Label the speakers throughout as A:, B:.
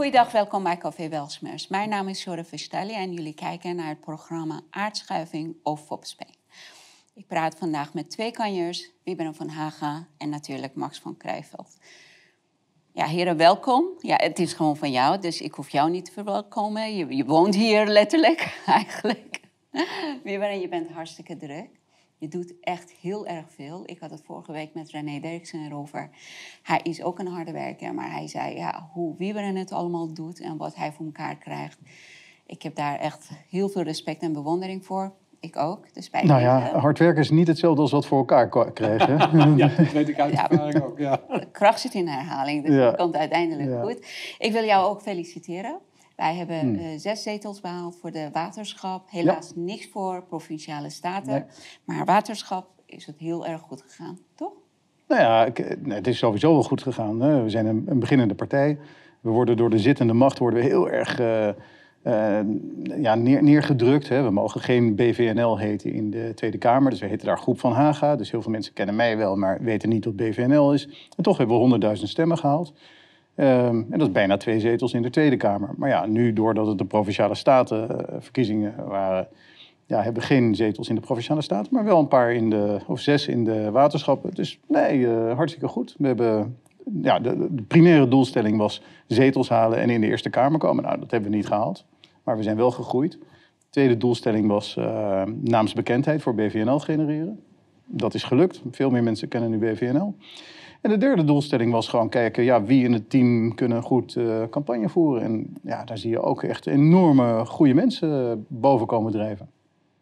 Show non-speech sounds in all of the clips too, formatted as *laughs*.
A: Goeiedag, welkom bij Café Welsmers. Mijn naam is Shore Verstelli en jullie kijken naar het programma Aardschuiving of Fopspeen. Ik praat vandaag met twee kanjers, Wieberen van Haga en natuurlijk Max van Krijveld. Ja, heren, welkom. Ja, het is gewoon van jou, dus ik hoef jou niet te verwelkomen. Je, woont hier letterlijk, *laughs* eigenlijk. Wieberen, je bent hartstikke druk. Je doet echt heel erg veel. Ik had het vorige week met René Derksen erover. Hij is ook een harde werker, maar hij zei ja, hoe Wieberen het allemaal doet en wat hij voor elkaar krijgt. Ik heb daar echt heel veel respect en bewondering voor. Ik ook. Dus bij
B: nou ja, hard werken is niet hetzelfde als wat voor elkaar krijgen. *laughs*
C: ja, dat weet ik uit ervaring ook. Ja.
A: De kracht zit in herhaling, dus ja. komt uiteindelijk goed. Ik wil jou ook feliciteren. Wij hebben hmm. uh, zes zetels behaald voor de waterschap. Helaas niks voor provinciale staten. Maar waterschap is het heel erg goed gegaan, toch?
B: Nou ja, het is sowieso wel goed gegaan. Hè. We zijn een, een, beginnende partij. We worden door de zittende macht worden we heel erg uh, uh, ja, neer, neergedrukt. Hè. We mogen geen BVNL heten in de Tweede Kamer. Dus we heten daar Groep van Haga. Dus heel veel mensen kennen mij wel, maar weten niet wat BVNL is. En toch hebben we honderdduizend stemmen gehaald. Ehm, en dat is bijna twee zetels in de Tweede Kamer. Maar ja, nu doordat het de Provinciale Statenverkiezingen waren... Ja, hebben geen zetels in de Provinciale Staten, maar wel een paar in de... of zes in de waterschappen. Dus nee, uh, hartstikke goed. We hebben... Ja, de, primaire doelstelling was zetels halen en in de Eerste Kamer komen. Nou, dat hebben we niet gehaald. Maar we zijn wel gegroeid. De tweede doelstelling was uh, naamsbekendheid voor BVNL genereren. Dat is gelukt. Veel meer mensen kennen nu BVNL. En de derde doelstelling was gewoon kijken, ja, wie in het team kunnen goed uh, campagne voeren. En ja, daar zie je ook echt enorme goede mensen boven komen drijven.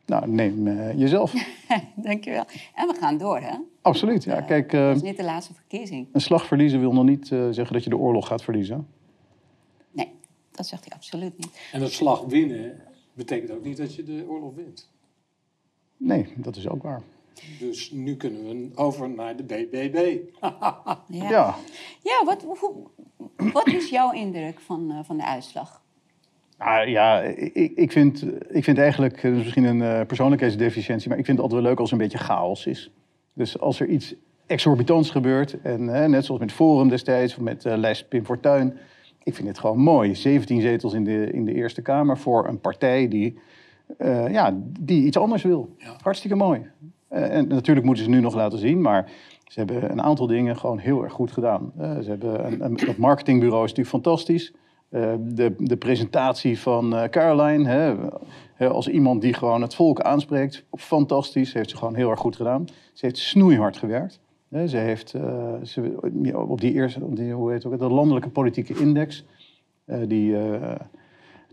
B: Nou, neem uh, jezelf. *laughs*
A: Dankjewel. En we gaan door, hè?
B: Absoluut, ja. Kijk,
A: uh, dat is niet de laatste verkiezing.
B: Een slag verliezen wil nog niet zeggen dat je de oorlog gaat verliezen.
A: Nee, dat zegt hij absoluut niet.
C: En een slag winnen betekent ook niet dat je de oorlog wint.
B: Nee, dat is ook waar.
C: Dus nu kunnen we over naar de BBB. *laughs*
A: ja. ja. Ja, wat, hoe, wat is jouw indruk van, uh, van de uitslag?
B: Ah, ja, ik, ik, vind, ik vind eigenlijk, dat is misschien een uh, persoonlijkheidsdeficiëntie, maar ik vind het altijd wel leuk als er een beetje chaos is. Dus als er iets exorbitants gebeurt, en net zoals met Forum destijds, of met uh, lijst Pim Fortuyn, ik vind het gewoon mooi. 17 zetels in de, in de Eerste Kamer voor een partij die, ja, die iets anders wil. Ja. Hartstikke mooi. Uh, en natuurlijk moeten ze nu nog laten zien, maar ze hebben een aantal dingen gewoon heel erg goed gedaan. Uh, ze hebben een, een, dat marketingbureau is natuurlijk fantastisch. Uh, de, de, presentatie van Caroline, hè, als iemand die gewoon het volk aanspreekt, fantastisch. Heeft ze gewoon heel erg goed gedaan. Ze heeft snoeihard gewerkt. ze heeft ze, op die eerste, hoe heet het ook, de landelijke politieke index, die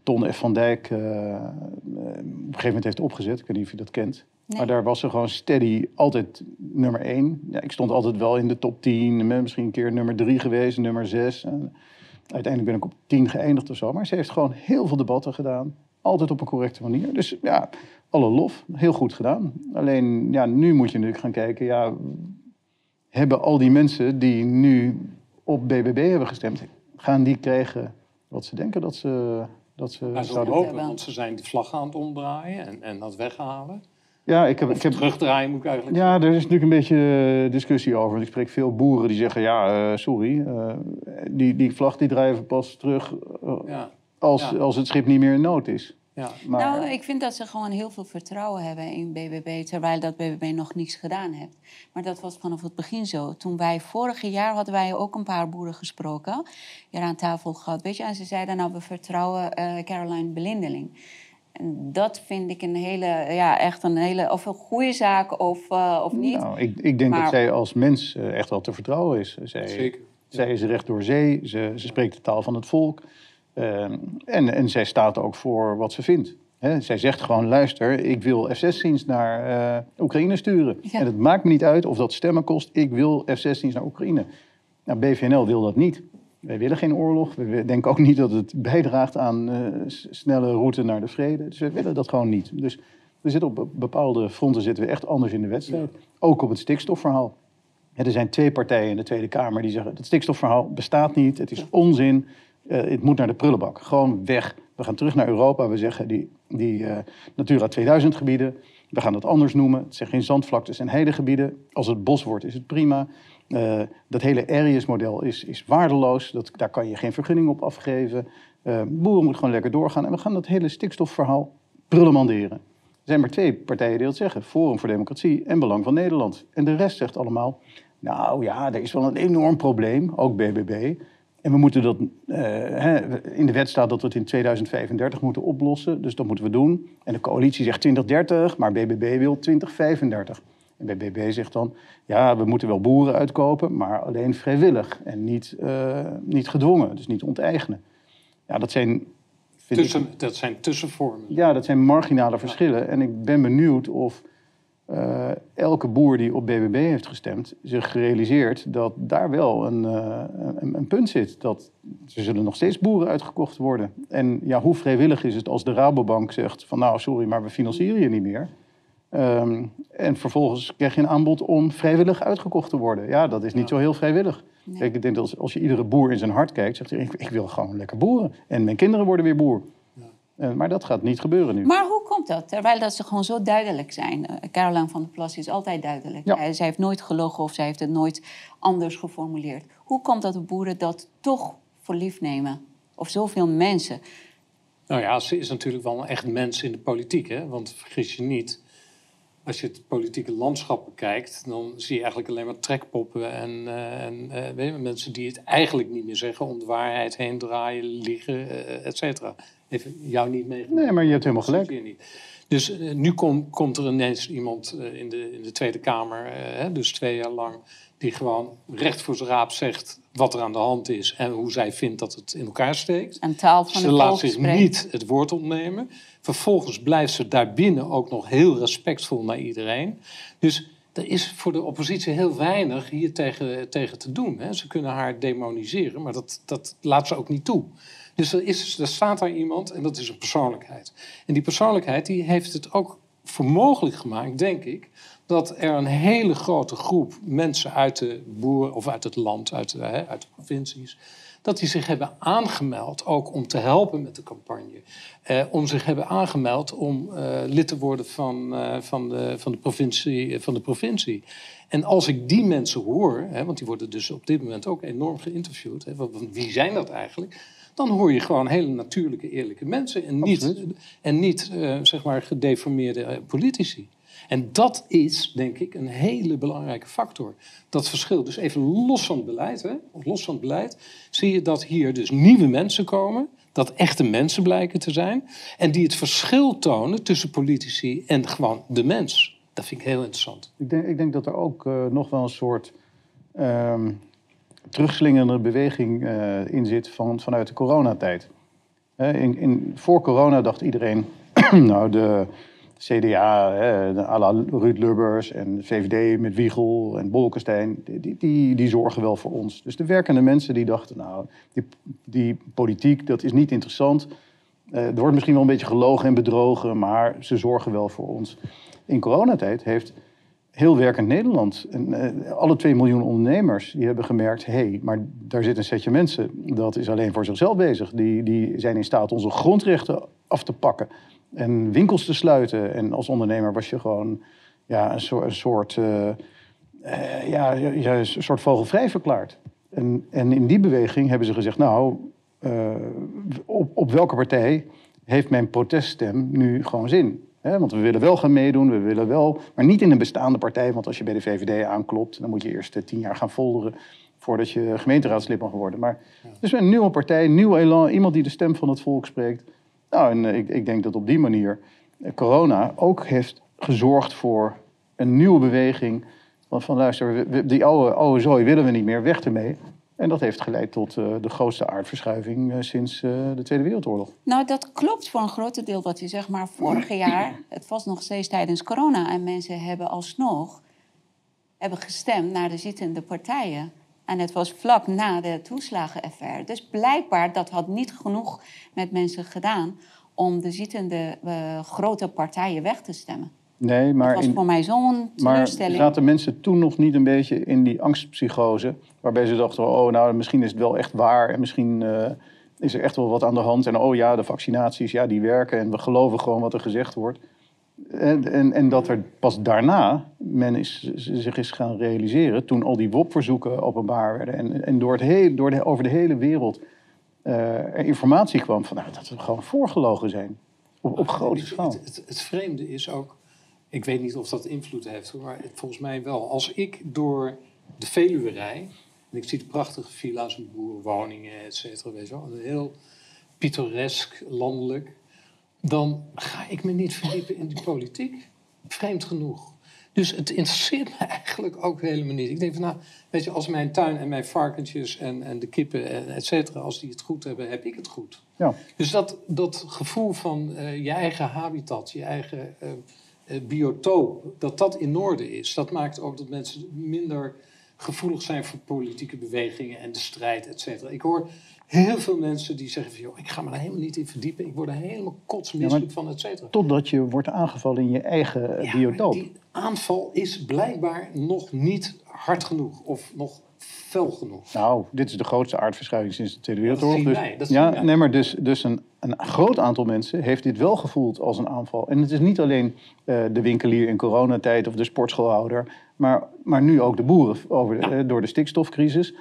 B: Ton F. van Dijk op een gegeven moment heeft opgezet. Ik weet niet of je dat kent. Maar daar was ze gewoon steady altijd nummer één. Ja, ik stond altijd wel in de top 10, misschien een keer nummer drie geweest, nummer zes. En uiteindelijk ben ik op tien geëindigd of zo. Maar ze heeft gewoon heel veel debatten gedaan. Altijd op een correcte manier. Dus ja, alle lof. Heel goed gedaan. Alleen, ja, nu moet je natuurlijk gaan kijken. Ja, hebben al die mensen die nu op BBB hebben gestemd... gaan die krijgen wat ze denken dat ze, dat ze
C: ja, zouden hopen? Want ze zijn de vlag aan het omdraaien en, en dat weghalen.
B: Ja, ik heb,
C: ik heb,
B: terugdraaien
C: moet ik eigenlijk
B: Ja, er is natuurlijk een beetje eh, discussie over. Ik spreek veel boeren die zeggen, ja, uh, sorry, uh, die, die vlag die drijven pas terug ja. Als, ja. als het schip niet meer in nood is.
A: Ja. Maar, nou, ik vind dat ze gewoon heel veel vertrouwen hebben in BBB, terwijl dat BBB nog niets gedaan heeft. Maar dat was vanaf het begin zo. Toen wij vorig jaar hadden wij ook een paar boeren gesproken, hier aan tafel gehad, weet je, en ze zeiden nou we vertrouwen Caroline Belindeling. En dat vind ik een hele, ja, echt een hele, of een goede zaak of, uh, of niet.
B: Nou, ik, ik denk dat zij als mens uh, echt wel te vertrouwen is. Zij,
C: Zeker.
B: Zij is recht door zee, ze, ze spreekt de taal van het volk. Uh, en, en zij staat ook voor wat ze vindt. He, zij zegt gewoon, luister, ik wil F-16's naar Oekraïne sturen. Ja. En het maakt me niet uit of dat stemmen kost, ik wil F-16's naar Oekraïne. Nou, BVNL wil dat niet. Wij willen geen oorlog. We denken ook niet dat het bijdraagt aan uh, snelle route naar de vrede. Dus we willen dat gewoon niet. Dus we zitten op bepaalde fronten zitten we echt anders in de wedstrijd. Ook op het stikstofverhaal. er zijn twee partijen in de Tweede Kamer die zeggen... het stikstofverhaal bestaat niet, het is onzin, uh, het moet naar de prullenbak. Gewoon weg. We gaan terug naar Europa. We zeggen die, die uh, Natura 2000 gebieden, We gaan dat anders noemen. Het zijn geen zandvlaktes en heidegebieden. Als het bos wordt, is het prima. Uh, dat hele Arius-model is, is waardeloos. Dat, daar kan je geen vergunning op afgeven. Uh, boeren moeten gewoon lekker doorgaan. En we gaan dat hele stikstofverhaal prullenmanderen. Er zijn maar twee partijen die dat zeggen. Forum voor Democratie en Belang van Nederland. En de rest zegt allemaal... Nou ja, er is wel een enorm probleem, ook BBB. En we moeten dat, uh, in de wet staat dat we het in 2035 moeten oplossen. Dus dat moeten we doen. En de coalitie zegt 2030, maar BBB wil 2035. En BBB zegt dan, ja, we moeten wel boeren uitkopen, maar alleen vrijwillig en niet, uh, niet gedwongen, dus niet onteigenen. Ja, dat zijn...
C: Tussen, ik, dat zijn tussenvormen.
B: Ja, dat zijn marginale verschillen. En ik ben benieuwd of uh, elke boer die op BBB heeft gestemd zich realiseert dat daar wel een, uh, een, een, punt zit. Dat er zullen nog steeds boeren uitgekocht worden. En ja, hoe vrijwillig is het als de Rabobank zegt van nou sorry, maar we financieren je niet meer. Um, en vervolgens krijg je een aanbod om vrijwillig uitgekocht te worden. Ja, dat is niet zo heel vrijwillig. Nee. Kijk, ik denk dat als je iedere boer in zijn hart kijkt, zegt hij: ik, ik wil gewoon lekker boeren. En mijn kinderen worden weer boer. Uh, maar dat gaat niet gebeuren nu.
A: Maar hoe komt dat? Terwijl dat ze gewoon zo duidelijk zijn. Uh, Caroline van der Plas is altijd duidelijk. Ja. zij heeft nooit gelogen of zij heeft het nooit anders geformuleerd. Hoe komt dat de boeren dat toch voor lief nemen? Of zoveel mensen?
C: Nou ja, ze is natuurlijk wel een echt mens in de politiek. Hè? Want vergis je niet, als je het politieke landschap bekijkt, dan zie je eigenlijk alleen maar trekpoppen en, uh, en uh, weet je, mensen die het eigenlijk niet meer zeggen, om de waarheid heen draaien, liegen, uh, et cetera. Even jou niet meegemaakt.
B: Nee, maar je hebt helemaal gelijk.
C: Niet. Dus nu kom, komt er ineens iemand in de, in de Tweede Kamer, dus twee jaar lang, die gewoon recht voor zijn raap zegt wat er aan de hand is en hoe zij vindt dat het in elkaar steekt.
A: En taal van
C: ze laat zich niet het woord ontnemen. Vervolgens blijft ze daarbinnen ook nog heel respectvol naar iedereen. Dus er is voor de oppositie heel weinig hier tegen, tegen te doen. Hè. Ze kunnen haar demoniseren, maar dat, dat laat ze ook niet toe. Dus er, is, er staat daar iemand en dat is een persoonlijkheid. En die persoonlijkheid die heeft het ook voor mogelijk gemaakt, denk ik, dat er een hele grote groep mensen uit de boer of uit het land, uit de, hè, uit de provincies, dat die zich hebben aangemeld ook om te helpen met de campagne. Eh, om zich hebben aangemeld om uh, lid te worden van, uh, van, de, van, de provincie, van de provincie. En als ik die mensen hoor, hè, want die worden dus op dit moment ook enorm geïnterviewd, hè, wie zijn dat eigenlijk? Dan hoor je gewoon hele natuurlijke, eerlijke mensen en niet, en niet zeg maar gedeformeerde politici. En dat is, denk ik, een hele belangrijke factor. Dat verschil, dus even los van het beleid, hè, los van het beleid, zie je dat hier dus nieuwe mensen komen, dat echte mensen blijken te zijn, en die het verschil tonen tussen politici en gewoon de mens. Dat vind ik heel interessant.
B: Ik denk, ik denk dat er ook uh, nog wel een soort um, terugslingerende beweging uh, in zit van, vanuit de coronatijd. Uh, in, in, voor corona dacht iedereen, *clears throat* nou de CDA, hè, à la Ruud Lubbers en VVD met Wiegel en Bolkestein, die, die, die, zorgen wel voor ons. Dus de werkende mensen die dachten, nou, die, die politiek, dat is niet interessant. Uh, er wordt misschien wel een beetje gelogen en bedrogen, maar ze zorgen wel voor ons. In coronatijd heeft heel werkend Nederland, en, uh, alle 2 miljoen ondernemers, die hebben gemerkt, hé, hey, maar daar zit een setje mensen, dat is alleen voor zichzelf bezig. Die, die zijn in staat onze grondrechten af te pakken en winkels te sluiten. En als ondernemer was je gewoon ja, een soort, een soort, uh, uh, ja, ja, een soort vogelvrij verklaard. En, en in die beweging hebben ze gezegd, nou, uh, op, op welke partij heeft mijn proteststem nu gewoon zin? He, want we willen wel gaan meedoen, we willen wel, maar niet in een bestaande partij. Want als je bij de VVD aanklopt, dan moet je eerst tien jaar gaan folderen voordat je gemeenteraadslid mag worden. Maar ja. dus een nieuwe partij, nieuw elan, iemand die de stem van het volk spreekt. Nou, en eh, ik, ik denk dat op die manier eh, corona ook heeft gezorgd voor een nieuwe beweging. Van, van luister, die oude, oude zooi willen we niet meer, weg ermee. En dat heeft geleid tot uh, de grootste aardverschuiving uh, sinds uh, de Tweede Wereldoorlog.
A: Nou, dat klopt voor een groot deel wat je zegt. Maar vorig *clears throat* jaar, het was nog steeds tijdens corona... en mensen hebben alsnog hebben gestemd naar de zittende partijen. En het was vlak na de toeslagenaffaire. Dus blijkbaar dat had niet genoeg met mensen gedaan om de zittende uh, grote partijen weg te stemmen.
B: Nee, maar.
A: Dat was voor mij zo'n teleurstelling.
B: Maar zaten mensen toen nog niet een beetje in die angstpsychose? Waarbij ze dachten: oh, nou, misschien is het wel echt waar. En misschien uh, is er echt wel wat aan de hand. En oh ja, de vaccinaties, ja, die werken. En we geloven gewoon wat er gezegd wordt. En, en, en dat er pas daarna men is, zich is gaan realiseren, toen al die WOP-verzoeken openbaar werden en, en door het heel, door de, over de hele wereld er informatie kwam van nou, dat we gewoon voorgelogen zijn. Op, op grote
C: Het-
B: schaal.
C: Het, het, het vreemde is ook, ik weet niet of dat invloed heeft, maar het- volgens mij wel. Als ik door de Veluwe rij, en ik zie de prachtige villa's en boerenwoningen, et cetera, weet je wel, heel pittoresk, landelijk, dan ga ik me niet verdiepen in die politiek. Vreemd genoeg. Dus het interesseert me *laughs* eigenlijk ook helemaal niet. Ik denk van, nou, weet je, als mijn tuin en mijn varkentjes en, en de kippen, en et cetera, als die het goed hebben, heb ik het goed.
B: Ja.
C: Dus dat, dat gevoel van eh, je eigen habitat, je eigen eh, biotoop, dat dat in orde is, dat maakt ook dat mensen minder gevoelig zijn voor politieke bewegingen en de strijd, et cetera. Ik hoor heel veel mensen die zeggen van, joh, ik ga me daar helemaal niet in verdiepen, ik word er helemaal kotsmisselijk van, et cetera.
B: Totdat je wordt aangevallen in je eigen eh,
C: Ja,
B: biotoop.
C: die aanval is blijkbaar nog niet hard genoeg of nog fel genoeg.
B: Nou, dit is de grootste aardverschuiving sinds de Tweede Wereldoorlog. dus,
C: wij, dat
B: ja, nee, maar dus, dus een, een groot aantal mensen heeft dit wel gevoeld als een aanval. En het is niet alleen eh, de winkelier in coronatijd of de sportschoolhouder, maar, maar nu ook de boeren over eh, door de stikstofcrisis.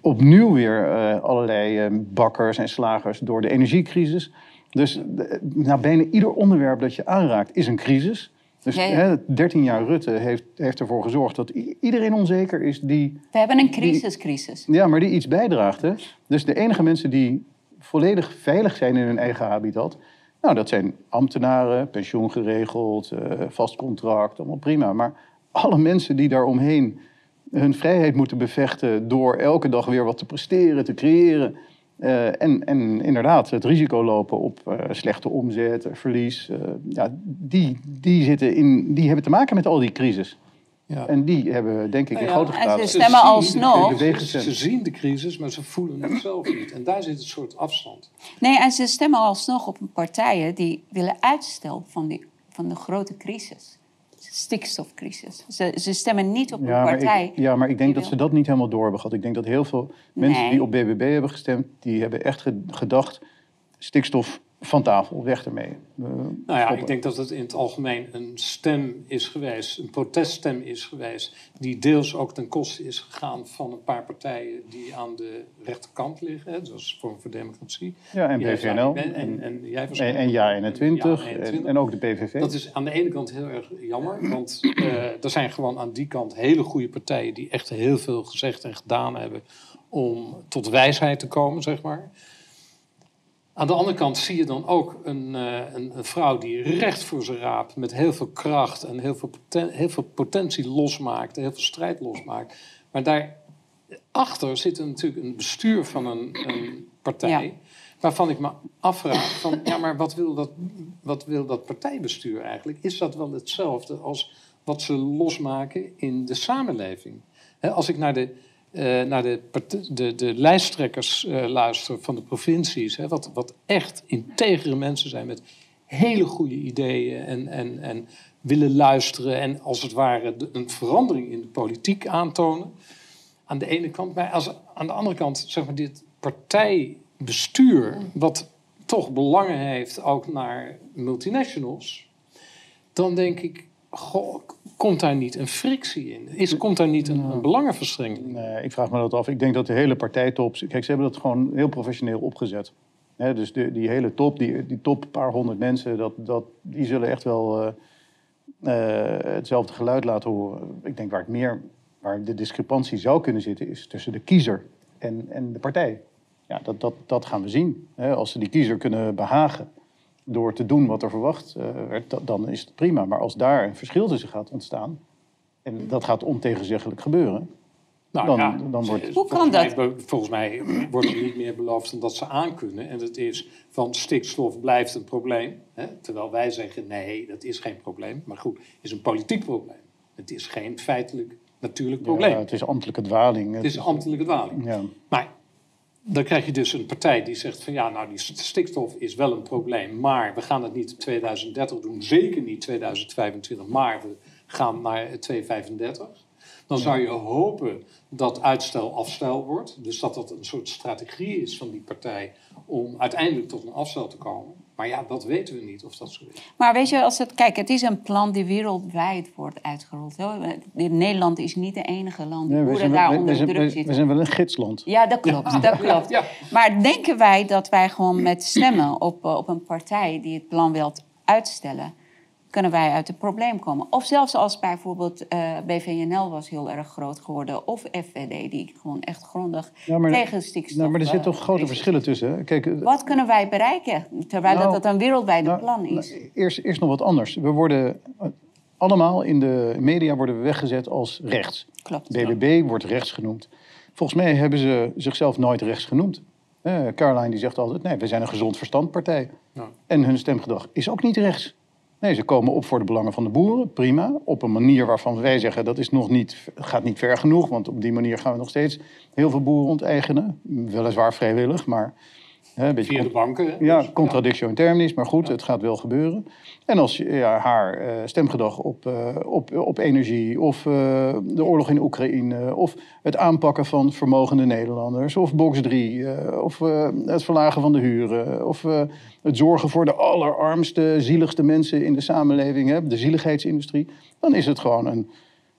B: Opnieuw weer eh, allerlei eh, bakkers en slagers door de energiecrisis. Dus eh, nou, bijna ieder onderwerp dat je aanraakt is een crisis. Dus
A: Ja, ja.
B: hè, 13 jaar Rutte heeft, heeft ervoor gezorgd dat iedereen onzeker is die
A: We hebben een crisiscrisis.
B: ja, maar die iets bijdraagt. Hè? Dus de enige mensen die volledig veilig zijn in hun eigen habitat... Nou, dat zijn ambtenaren, pensioen geregeld, eh, vast contract, allemaal prima. Maar alle mensen die daaromheen hun vrijheid moeten bevechten... door elke dag weer wat te presteren, te creëren... eh, en, en inderdaad het risico lopen op eh, slechte omzet, verlies... eh, ja, die, die, zitten in, die hebben te maken met al die crisis.
C: Ja.
B: En die hebben, denk ik, in
C: Nou ja,
B: grote
A: en ze stemmen alsnog.
B: Bewegen
C: Ze zien de crisis, maar ze voelen het zelf niet. En daar zit een soort afstand.
A: Nee, en ze stemmen alsnog op partijen die willen uitstel van, die, van de grote crisis. Stikstofcrisis. Ze, ze stemmen niet op een
B: Ja
A: partij.
B: ik, ja, maar ik denk dat
A: wil-
B: ze dat niet helemaal door hebben gehad. Ik denk dat heel veel mensen
A: Nee.
B: die op BBB hebben gestemd, die hebben echt ge- gedacht, stikstof van tafel, weg ermee.
C: Nou ja,
B: stoppen.
C: ik denk dat het in het algemeen een stem is geweest, een proteststem is geweest, die deels ook ten koste is gegaan van een paar partijen die aan de rechterkant liggen, hè, zoals Vorm voor Democratie.
B: Ja, en BVNL.
C: En, en, en jij
B: En,
C: waarschijnlijk
B: en
C: ook.
B: ja 21
C: Ja,
B: en,
C: 21.
B: en ook de PVV.
C: Dat is aan de ene kant heel erg jammer, want eh, er zijn gewoon aan die kant hele goede partijen die echt heel veel gezegd en gedaan hebben om tot wijsheid te komen, zeg maar. Aan de andere kant zie je dan ook een, eh, een, een vrouw die recht voor zijn raap met heel veel kracht en heel veel, poten- heel veel potentie losmaakt, heel veel strijd losmaakt. Maar daarachter zit er natuurlijk een bestuur van een, een partij.
A: Ja.
C: Waarvan ik me afvraag van, ja, maar wat wil, dat, wat wil dat partijbestuur eigenlijk? Is dat wel hetzelfde als wat ze losmaken in de samenleving? Als ik naar de, eh, naar de, de, de lijsttrekkers eh, luister van de provincies, hè, wat, wat echt integere mensen zijn met hele goede ideeën en, en, en willen luisteren en als het ware een verandering in de politiek aantonen aan de ene kant. Maar als, aan de andere kant, zeg maar, dit partijbestuur, wat toch belangen heeft ook naar multinationals, dan denk ik, goh, komt daar niet een frictie in? Is, komt daar niet een, een belangenverstrengeling?
B: Nee, ik vraag me dat af. Ik denk dat de hele partijtop... Kijk, ze hebben dat gewoon heel professioneel opgezet. Dus de, die hele top, die, die top paar honderd mensen... Dat, dat, die zullen echt wel eh, eh, hetzelfde geluid laten horen. Ik denk waar, het meer, waar de discrepantie zou kunnen zitten... is tussen de kiezer en, en de partij. Ja, dat, dat, dat gaan we zien. Als ze die kiezer kunnen behagen door te doen wat er verwacht eh, werd... dat- dan is het prima. Maar als daar een verschil tussen gaat ontstaan... en dat gaat ontegenzeggelijk gebeuren...
C: Nou,
B: Dan-
C: ja,
B: dan wordt-
A: Hoe kan
C: volgens mij- volgens mij wordt er niet meer beloofd dan dat ze aankunnen. En dat is van stikstof blijft een probleem. Hè? Terwijl wij zeggen nee, dat is geen probleem. Maar goed, het is een politiek probleem. Het is geen feitelijk natuurlijk probleem.
B: Ja, het is ambtelijke dwaling.
C: het is ambtelijke dwaling.
B: Ja.
C: Maar dan krijg je dus een partij die zegt van ja, nou die stikstof is wel een probleem, maar we gaan het niet in 2030 doen, zeker niet 2025, maar we gaan naar 2035. Dan zou je hopen dat uitstel afstel wordt, dus dat dat een soort strategie is van die partij om uiteindelijk tot een afstel te komen. Maar ja, dat weten we niet of dat zo is.
A: Maar weet je, als het, kijk, het is een plan die wereldwijd wordt uitgerold. Hoor. Nederland is niet de enige land die
B: Nee,
A: daar
B: we,
A: onder
B: we,
A: druk
B: we,
A: zitten.
B: we zijn wel een gidsland.
A: Ja, dat klopt. Dat *laughs* klopt.
C: Ja.
A: Maar denken wij dat wij gewoon met stemmen op, eh, op een partij die het plan wilt uitstellen, kunnen wij uit het probleem komen? Of zelfs als bijvoorbeeld eh, BVNL was heel erg groot geworden, of FVD, die gewoon echt grondig
B: Ja, maar,
A: tegen stikstof...
B: nou, maar er
A: eh,
B: zitten toch grote verschillen tussen. hè? Kijk, eh,
A: Wat kunnen wij bereiken, terwijl
B: Nou,
A: dat een wereldwijde
B: nou,
A: plan is?
B: nou, eerst, eerst nog wat anders. We worden eh, allemaal in de media worden we weggezet als rechts.
A: Klopt.
B: BBB wordt rechts genoemd. Volgens mij hebben ze zichzelf nooit rechts genoemd. Eh Caroline die zegt altijd, nee, we zijn een gezond verstandpartij.
C: Ja.
B: En hun stemgedrag is ook niet rechts. Nee, ze komen op voor de belangen van de boeren, prima. Op een manier waarvan wij zeggen dat is nog niet, gaat niet ver genoeg. Want op die manier gaan we nog steeds heel veel boeren onteigenen. Weliswaar vrijwillig, maar hè, een beetje
C: Via de banken. hè?
B: ja,
C: Dus,
B: contradictio in terminis, maar goed, het gaat wel gebeuren. En als ja, haar eh, stemgedrag op, eh, op, op energie, of eh, de oorlog in Oekraïne, of het aanpakken van vermogende Nederlanders, of box 3, eh, of het verlagen van de huren, of het zorgen voor de allerarmste, zieligste mensen in de samenleving, hè, de zieligheidsindustrie, dan is het gewoon een,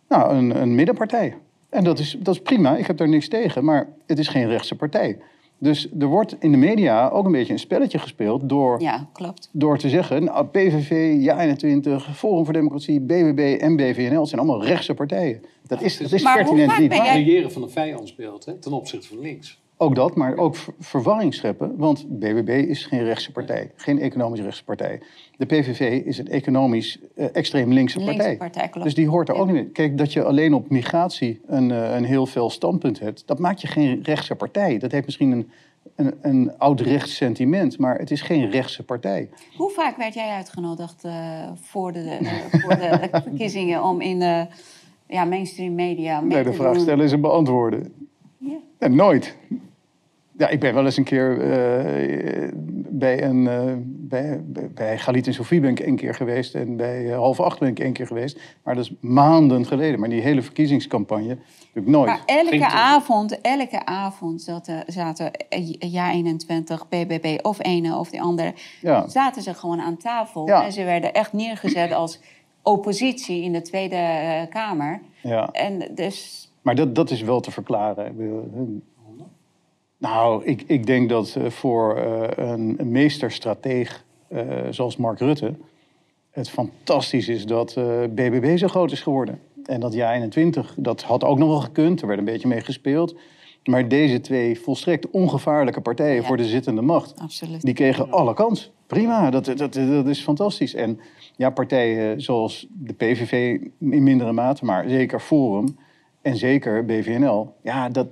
B: nou, een, een middenpartij. En dat is, dat is prima, ik heb daar niks tegen, maar het is geen rechtse partij. Dus er wordt in de media ook een beetje een spelletje gespeeld door,
A: Ja, klopt.
B: door te zeggen... Nou, PVV, Ja21, Forum voor Democratie, BBB en BVNL... het zijn allemaal rechtse partijen. Dat is, dat is
A: Maar hoe
B: pertinent
A: vaak
B: niet
A: ben jij-
C: creëren van een vijandsbeeld hè, ten opzichte van links.
B: Ook dat, maar ook ver- verwarring scheppen. Want BBB is geen rechtse partij, geen economisch rechtse partij. De PVV is een economisch eh, extreem linkse
A: Linkse
B: partij.
A: partij.
B: Dus die hoort er
A: Ja.
B: ook niet in. Kijk, dat je alleen op migratie een, eh, een heel veel standpunt hebt... dat maakt je geen rechtse partij. Dat heeft misschien een, een, een oud-rechts sentiment... maar het is geen rechtse partij.
A: Hoe vaak werd jij uitgenodigd eh, voor, de, voor de *laughs* verkiezingen om in ja, mainstream media mee
B: Nee, de
A: te
B: vraag
A: doen?
B: stellen is een beantwoorden.
A: Ja.
B: En nooit. Ja, ik ben wel eens een keer eh, bij, een, eh, bij, bij- bij Galit en Sofie ben ik één keer geweest. En bij eh, half acht ben ik één keer geweest. Maar dat is maanden geleden. Maar die hele verkiezingscampagne natuurlijk nooit.
A: Maar elke
C: het-
A: avond, elke avond zaten, zaten Ja 21, BBB of ene of de andere,
B: Ja.
A: zaten ze gewoon aan tafel.
B: Ja.
A: En ze werden echt neergezet als oppositie in de Tweede Kamer.
B: Ja.
A: En dus,
B: Maar dat, dat is wel te verklaren. Nou, ik, ik denk dat eh, voor eh, een, een meesterstrateeg eh, zoals Mark Rutte... het fantastisch is dat BBB zo groot is geworden. En dat JA21, dat had ook nog wel gekund. Er werd een beetje mee gespeeld. Maar deze twee volstrekt ongevaarlijke partijen
A: Ja.
B: voor de zittende macht...
A: absoluut.
B: Die kregen alle kans. Prima, dat, dat, dat is fantastisch. En ja, partijen zoals de PVV in mindere mate, maar zeker Forum en zeker BVNL. Ja, dat,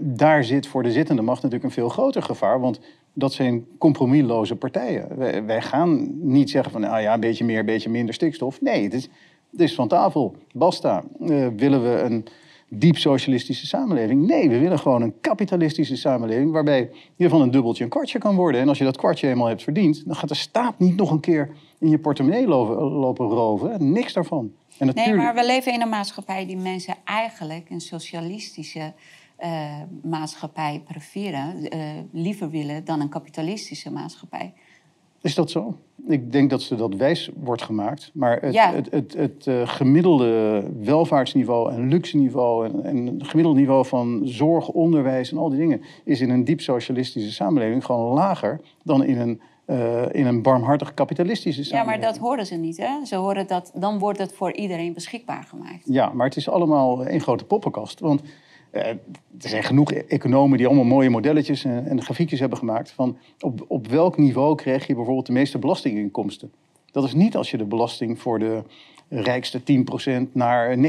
B: daar zit voor de zittende macht natuurlijk een veel groter gevaar. Want dat zijn compromisloze partijen. Wij, wij gaan niet zeggen van, nou ja, een beetje meer, een beetje minder stikstof. Nee, het is, het is van tafel. Basta. Eh, willen we een diep socialistische samenleving? Nee, we willen gewoon een kapitalistische samenleving... waarbij je van een dubbeltje een kwartje kan worden. En als je dat kwartje eenmaal hebt verdiend... dan gaat de staat niet nog een keer in je portemonnee lopen, lopen roven. Niks daarvan. En
A: Nee,
B: natuurlijk,
A: maar we leven in een maatschappij die mensen eigenlijk een socialistische eh, maatschappij preferen, eh, liever willen dan een kapitalistische maatschappij.
B: Is dat zo? Ik denk dat ze dat wijs wordt gemaakt. Maar het,
A: Ja.
B: het, het, het, eh, gemiddelde welvaartsniveau en luxe niveau... En, en het gemiddelde niveau van zorg, onderwijs en al die dingen... is in een diep socialistische samenleving gewoon lager... dan in een, in een barmhartig kapitalistische
A: Ja, maar
B: samenleving.
A: dat horen ze niet. Hè? Ze horen dat, dan wordt het voor iedereen beschikbaar gemaakt.
B: Ja, maar het is allemaal één grote poppenkast. Want er zijn genoeg economen die allemaal mooie modelletjes en, en grafiekjes hebben gemaakt. van op, op welk niveau krijg je bijvoorbeeld de meeste belastinginkomsten? Dat is niet als je de belasting voor de rijkste 10% naar 90%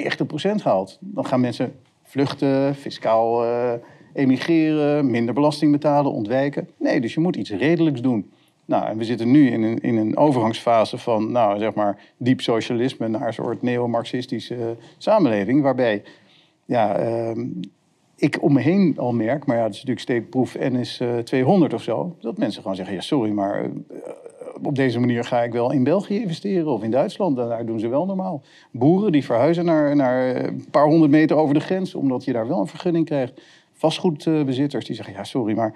B: haalt. Dan gaan mensen vluchten, fiscaal eh, emigreren, minder belasting betalen, ontwijken. Nee, dus je moet iets redelijks doen. Nou, en we zitten nu in een, in een overgangsfase van, nou, zeg maar, diep socialisme naar een soort neo-marxistische eh, samenleving, waarbij, ja, ehm, ik om me heen al merk, maar ja, dat is natuurlijk steekproef N is eh, 200 of zo, dat mensen gewoon zeggen, ja, sorry, maar eh, op deze manier ga ik wel in België investeren of in Duitsland. Daar doen ze wel normaal. Boeren die verhuizen naar, naar een paar honderd meter over de grens, omdat je daar wel een vergunning krijgt. Vastgoedbezitters die zeggen, ja, sorry, maar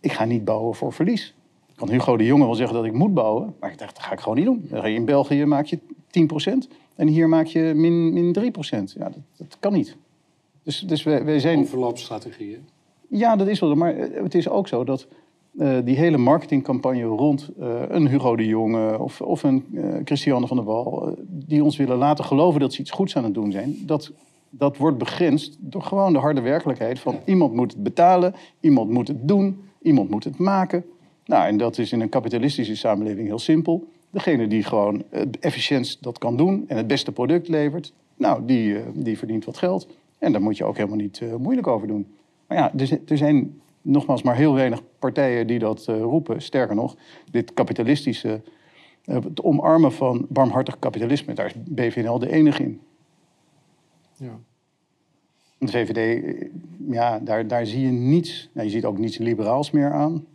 B: ik ga niet bouwen voor verlies. kan Hugo de Jonge wel zeggen dat ik moet bouwen, maar ik dacht, dat ga ik gewoon niet doen. In België maak je 10% en hier maak je min, min 3%. Ja, dat, dat kan niet. Dus, dus wij, wij zijn...
C: Overloopstrategieën.
B: Ja, dat is wel. Maar eh, het is ook zo dat eh, die hele marketingcampagne rond eh, een Hugo de Jonge of, of een eh, Christiane van der Wal, die ons willen laten geloven dat ze iets goeds aan het doen zijn, dat, dat wordt begrensd door gewoon de harde werkelijkheid van iemand moet het betalen, iemand moet het doen, iemand moet het maken. Nou, en dat is in een kapitalistische samenleving heel simpel. Degene die gewoon het efficiëntst dat kan doen en het beste product levert, nou, die, die verdient wat geld. En daar moet je ook helemaal niet eh, moeilijk over doen. Maar ja, er, er zijn nogmaals maar heel weinig partijen die dat eh, roepen. Sterker nog, dit kapitalistische, eh, het omarmen van barmhartig kapitalisme, daar is BVNL de enige in.
C: Ja.
B: De VVD, ja, daar, daar zie je niets. Nou, je ziet ook niets liberaals meer aan.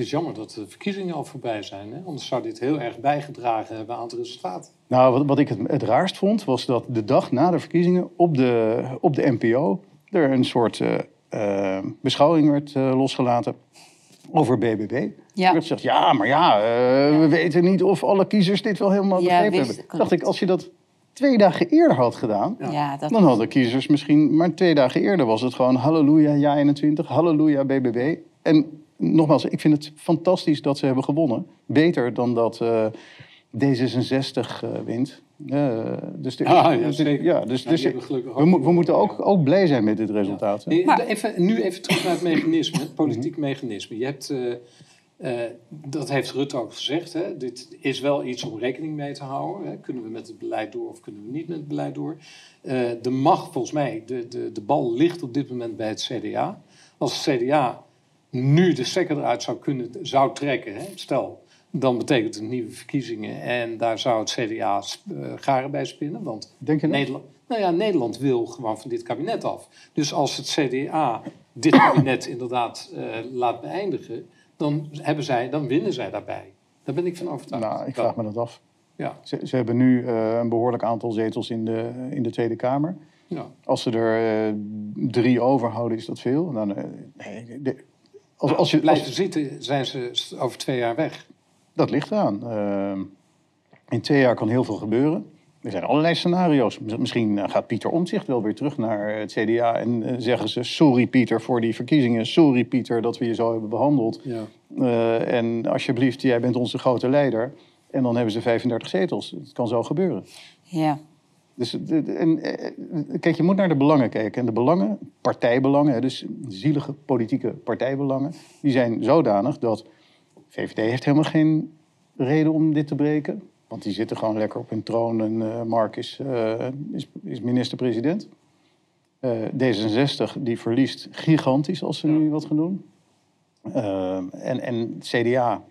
C: Het is jammer dat de verkiezingen al voorbij zijn. Hè? Anders zou dit heel erg bijgedragen hebben aan het resultaat.
B: nou, wat, wat ik het, het raarst vond, was dat de dag na de verkiezingen op de, op de NPO er een soort eh, eh, beschouwing werd eh, losgelaten over BBB.
A: Ja.
B: Er werd gezegd, ja, maar ja, eh, we weten niet of alle kiezers dit wel helemaal
A: Ja,
B: begrepen
A: wist-
B: hebben.
A: klopt.
B: Dacht ik, als je dat twee dagen eerder had gedaan,
C: Ja.
A: Ja, dat
B: dan hadden kiezers misschien... Maar twee dagen eerder was het gewoon halleluja, ja 21, halleluja, BBB. En nogmaals, ik vind het fantastisch dat ze hebben gewonnen. Beter dan dat eh, D66 eh, wint. Eh, dus de-
C: Ah, ja,
B: dus-
C: zeker.
B: ja, dus,
C: Ja,
B: dus we, mo- we moeten ook, ook blij zijn met dit resultaat.
A: Maar-
C: even, nu even terug naar het mechanisme, het politiek mechanisme. Je hebt, eh, eh, dat heeft Rutte ook gezegd, hè, dit is wel iets om rekening mee te houden. Hè. Kunnen we met het beleid door of kunnen we niet met het beleid door? Eh, de macht, volgens mij, de, de, de bal ligt op dit moment bij het CDA. Als het CDA nu de stekker eruit zou, kunnen, zou trekken, hè, stel, dan betekent het nieuwe verkiezingen. En daar zou het CDA eh, garen bij spinnen, want
B: Denk je dat?
C: Nederland, nou ja, Nederland wil gewoon van dit kabinet af. Dus als het CDA dit kabinet *coughs* inderdaad eh, laat beëindigen, dan, hebben zij, dan winnen zij daarbij. Daar ben ik van overtuigd.
B: Nou, ik vraag me dat af.
C: Ja,
B: Ze, ze hebben nu eh, een behoorlijk aantal zetels in de, in de Tweede Kamer.
C: ja.
B: Als ze er eh, drie overhouden, is dat veel. Dan, eh, nee, de- als, als je, als,
C: Blijven zitten zijn ze over twee jaar weg.
B: dat ligt eraan. Eh, in twee jaar kan heel veel gebeuren. Er zijn allerlei scenario's. Mis- Misschien eh, gaat Pieter Omtzigt wel weer terug naar het CDA en eh, zeggen ze: Sorry Pieter voor die verkiezingen. Sorry Pieter dat we je zo hebben behandeld.
C: Ja.
B: Eh, en alsjeblieft, jij bent onze grote leider. En dan hebben ze 35 zetels. Het kan zo gebeuren.
A: Ja.
B: Dus, en, eh, kijk, je moet naar de belangen kijken. En de belangen, partijbelangen, dus zielige politieke partijbelangen, die zijn zodanig dat VVD heeft helemaal geen reden om dit te breken. Want die zitten gewoon lekker op hun troon en eh, Mark is, eh, is, is minister-president. Eh, D66 die verliest gigantisch als ze nu wat gaan doen. En, en CDA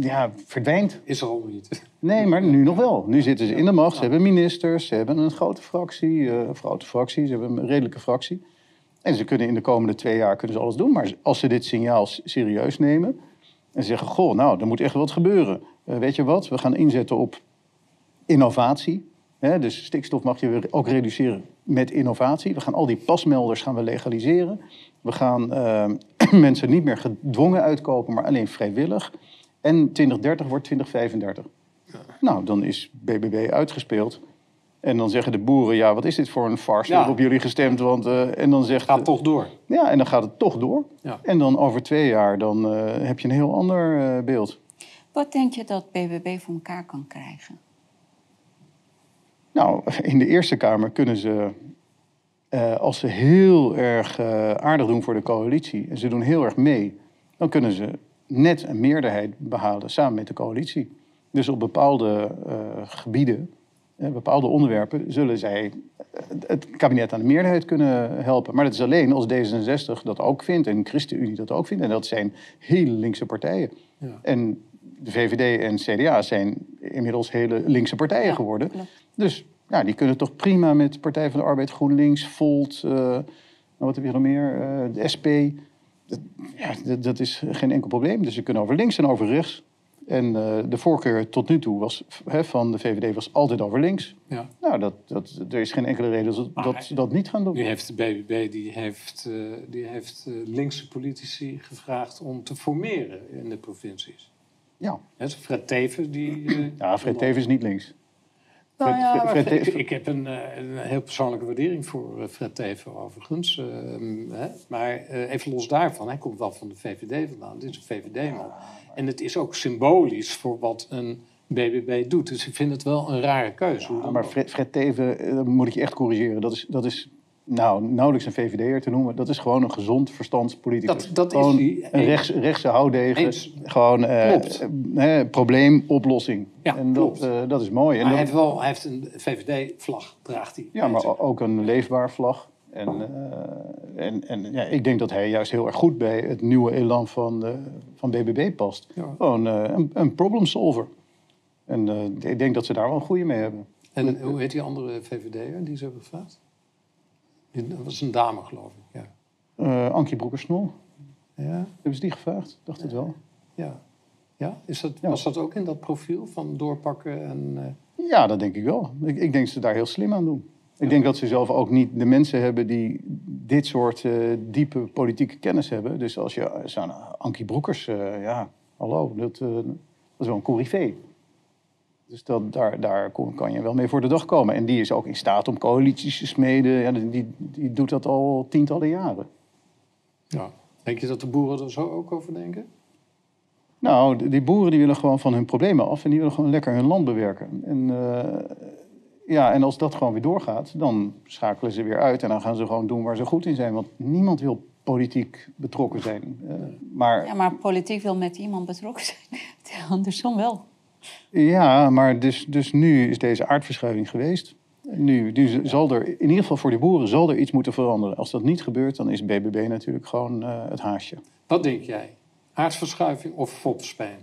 B: ja, verdwijnt.
C: Is er allemaal niet.
B: Nee, maar nu nog wel. Nu zitten ze in de macht. Ze hebben ministers, ze hebben een grote fractie. eh, een grote fractie, ze hebben een redelijke fractie. En ze kunnen in de komende twee jaar kunnen ze alles doen. Maar als ze dit signaal serieus nemen en zeggen... goh, nou, er moet echt wat gebeuren. Eh, weet je wat, we gaan inzetten op innovatie. Hè, dus stikstof mag je weer ook reduceren met innovatie. We gaan al die pasmelders gaan we legaliseren. We gaan eh, *clears throat* mensen niet meer gedwongen uitkopen, maar alleen vrijwillig. En 2030 wordt 2035. Nou, dan is BBB uitgespeeld. En dan zeggen de boeren, ja, wat is dit voor een farce?
C: Ja.
B: Ik heb op jullie gestemd, want... eh, en dan zegt...
C: Gaat toch door.
B: Ja, en dan gaat het toch door.
C: Ja.
B: En dan over twee jaar, dan eh, heb je een heel ander eh, beeld.
A: Wat denk je dat BBB voor elkaar kan krijgen?
B: Nou, in de Eerste Kamer kunnen ze, eh, als ze heel erg aardig doen voor de coalitie en ze doen heel erg mee, dan kunnen ze net een meerderheid behalen samen met de coalitie. Dus op bepaalde eh, gebieden, eh, bepaalde onderwerpen, zullen zij eh, het kabinet aan de meerderheid kunnen helpen. Maar dat is alleen als D66 dat ook vindt en ChristenUnie dat ook vindt. En dat zijn hele linkse partijen.
C: Ja.
B: En de VVD en CDA zijn inmiddels hele linkse partijen
A: Ja,
B: geworden.
A: klopt.
B: Dus ja, die kunnen toch prima met Partij van de Arbeid, GroenLinks, Volt, eh, nou, wat heb je nog meer, Eh, de SP. Dat, ja, dat, is geen enkel probleem. Dus ze kunnen over links en over rechts En eh, de voorkeur tot nu toe was, hè, van de VVD was altijd over links.
C: Ja.
B: Nou, dat, dat, er is geen enkele reden dat,
C: Maar
B: dat ze dat niet gaan doen.
C: Nu heeft de BBB die heeft, eh, die heeft eh, linkse politici gevraagd om te formeren in de provincies.
B: Ja,
C: Hè, Fred Teven, die...
B: ja Fred Teven is niet links.
C: Nou ja,
B: Fred- Fred
C: ik, heb een, eh, een heel persoonlijke waardering voor eh, Fred Teven overigens. Ehm, hè. Maar eh, even los daarvan, hij komt wel van de VVD vandaan. Dit is een VVD-man. En het is ook symbolisch voor wat een BBB doet. Dus ik vind het wel een rare keuze.
B: Ja, maar. Fred, Fred Teven, dat moet ik je echt corrigeren. Dat is, dat is nou, nauwelijks een VVD'er te noemen. Dat is gewoon een gezond verstandspoliticus.
C: Dat- dat is
B: gewoon
C: die-
B: een rechts, rechtse houdegen.
C: Eens.
B: Gewoon
C: Klopt.
B: eh, eh, probleem, oplossing.
C: Ja,
B: en dat,
C: klopt.
B: eh, dat is mooi. En
C: Maar hij heeft wel hij heeft een VVD-vlag, draagt hij.
B: Ja, maar ook een leefbaar vlag. En, en, en ja, ik denk dat hij juist heel erg goed bij het nieuwe elan van, van BBB past.
C: Ja.
B: Gewoon een, een problem solver. En ik denk dat ze daar wel een goede mee hebben.
C: En hoe heet die andere VVD'er die ze hebben gevraagd? Dat was een dame, geloof ik. Ja.
B: Eh Ankie Broekers-Snol,
C: Ja?
B: hebben ze die gevraagd? Dacht het wel.
C: Ja. ja? Is dat,
B: Ja.
C: Was dat ook in dat profiel van doorpakken en... eh,
B: Ja, dat denk ik wel. Ik, ik denk dat ze daar heel slim aan doen. Ik denk dat ze zelf ook niet de mensen hebben die dit soort eh, diepe politieke kennis hebben. Dus als je zo'n Ankie Broekers, ja, hallo, dat, dat is wel een corifee. Dus dat, daar, daar kon- kan je wel mee voor de dag komen. En die is ook in staat om coalities te smeden. Ja, die, die doet dat al tientallen jaren.
C: ja. Denk je dat de boeren er zo ook over denken?
B: Nou, die boeren die willen gewoon van hun problemen af en die willen gewoon lekker hun land bewerken. En, eh, ja, en als dat gewoon weer doorgaat, dan schakelen ze weer uit en dan gaan ze gewoon doen waar ze goed in zijn. Want niemand wil politiek betrokken zijn. Eh, maar,
A: Ja, maar politiek wil met iemand betrokken zijn. *laughs* Andersom wel.
B: Ja, maar dus, dus nu is deze aardverschuiving geweest. Nu, nu zal er, in ieder geval voor die boeren, zal er iets moeten veranderen. Als dat niet gebeurt, dan is BBB natuurlijk gewoon eh, het haasje.
C: Wat denk jij? Aardverschuiving of fopspijn?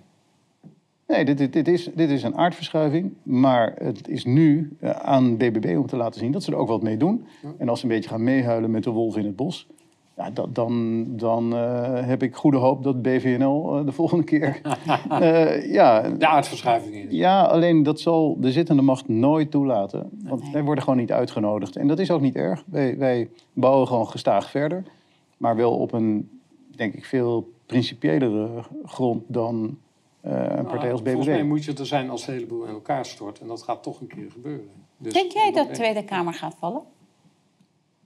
B: Nee, dit, dit, dit, is, dit is een aardverschuiving. Maar het is nu eh, aan BBB om te laten zien dat ze er ook wat mee doen. En als ze een beetje gaan meehuilen met de wolf in het bos... Ja, dat, dan, dan eh, heb ik goede hoop dat BVNL eh, de volgende keer... *laughs* eh, ja,
C: De aardverschuiving is.
B: ja, alleen dat zal de zittende macht nooit toelaten. Want
A: Nee.
B: wij worden gewoon niet uitgenodigd. En dat is ook niet erg. Wij, wij bouwen gewoon gestaag verder. Maar wel op een, denk ik, veel principiëlere grond dan eh, een partij als
C: Nou, Volgens mij
B: BBB.
C: moet je er zijn als de hele boel in elkaar stort. En dat gaat toch een keer gebeuren. Dus,
A: Denk jij dat de Tweede Kamer gaat vallen?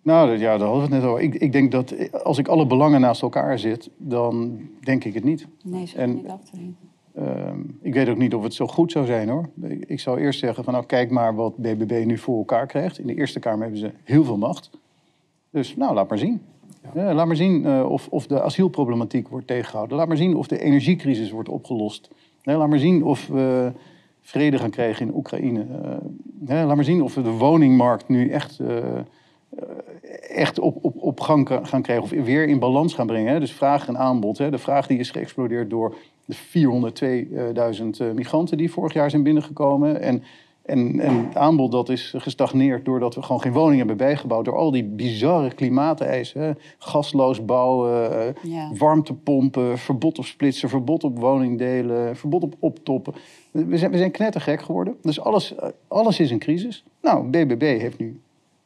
B: Nou, dat- ja, daar hadden we het net over. Ik, ik denk dat als ik alle belangen naast elkaar zit, dan denk ik het niet.
A: Nee, zo
B: En-
A: niet af te doen.
B: Ehm, ik weet ook niet of het zo goed zou zijn hoor. Ik, ik zou eerst zeggen van nou kijk maar wat BBB nu voor elkaar krijgt. In de Eerste Kamer hebben ze heel veel macht. Dus nou, laat maar zien.
C: Ja.
B: Eh, laat maar zien eh, of, of de asielproblematiek wordt tegengehouden. Laat maar zien of de energiecrisis wordt opgelost. Eh, laat maar zien of we vrede gaan krijgen in Oekraïne. Laat maar zien of we de woningmarkt nu echt, echt op, op, op gang gaan krijgen. Of weer in balans gaan brengen. Hè. Dus vraag en aanbod. Hè. De vraag die is geëxplodeerd door de 402.000 eh, migranten die vorig jaar zijn binnengekomen. En, en, en het aanbod dat is gestagneerd doordat we gewoon geen woningen hebben bijgebouwd. Door al die bizarre klimaateisen. Hè. Gasloos bouwen, eh,
A: Ja.
B: warmtepompen, verbod op splitsen, verbod op woningdelen, verbod op optoppen. We zijn, we zijn knettergek geworden. Dus alles, eh, alles is een crisis. Nou, BBB heeft nu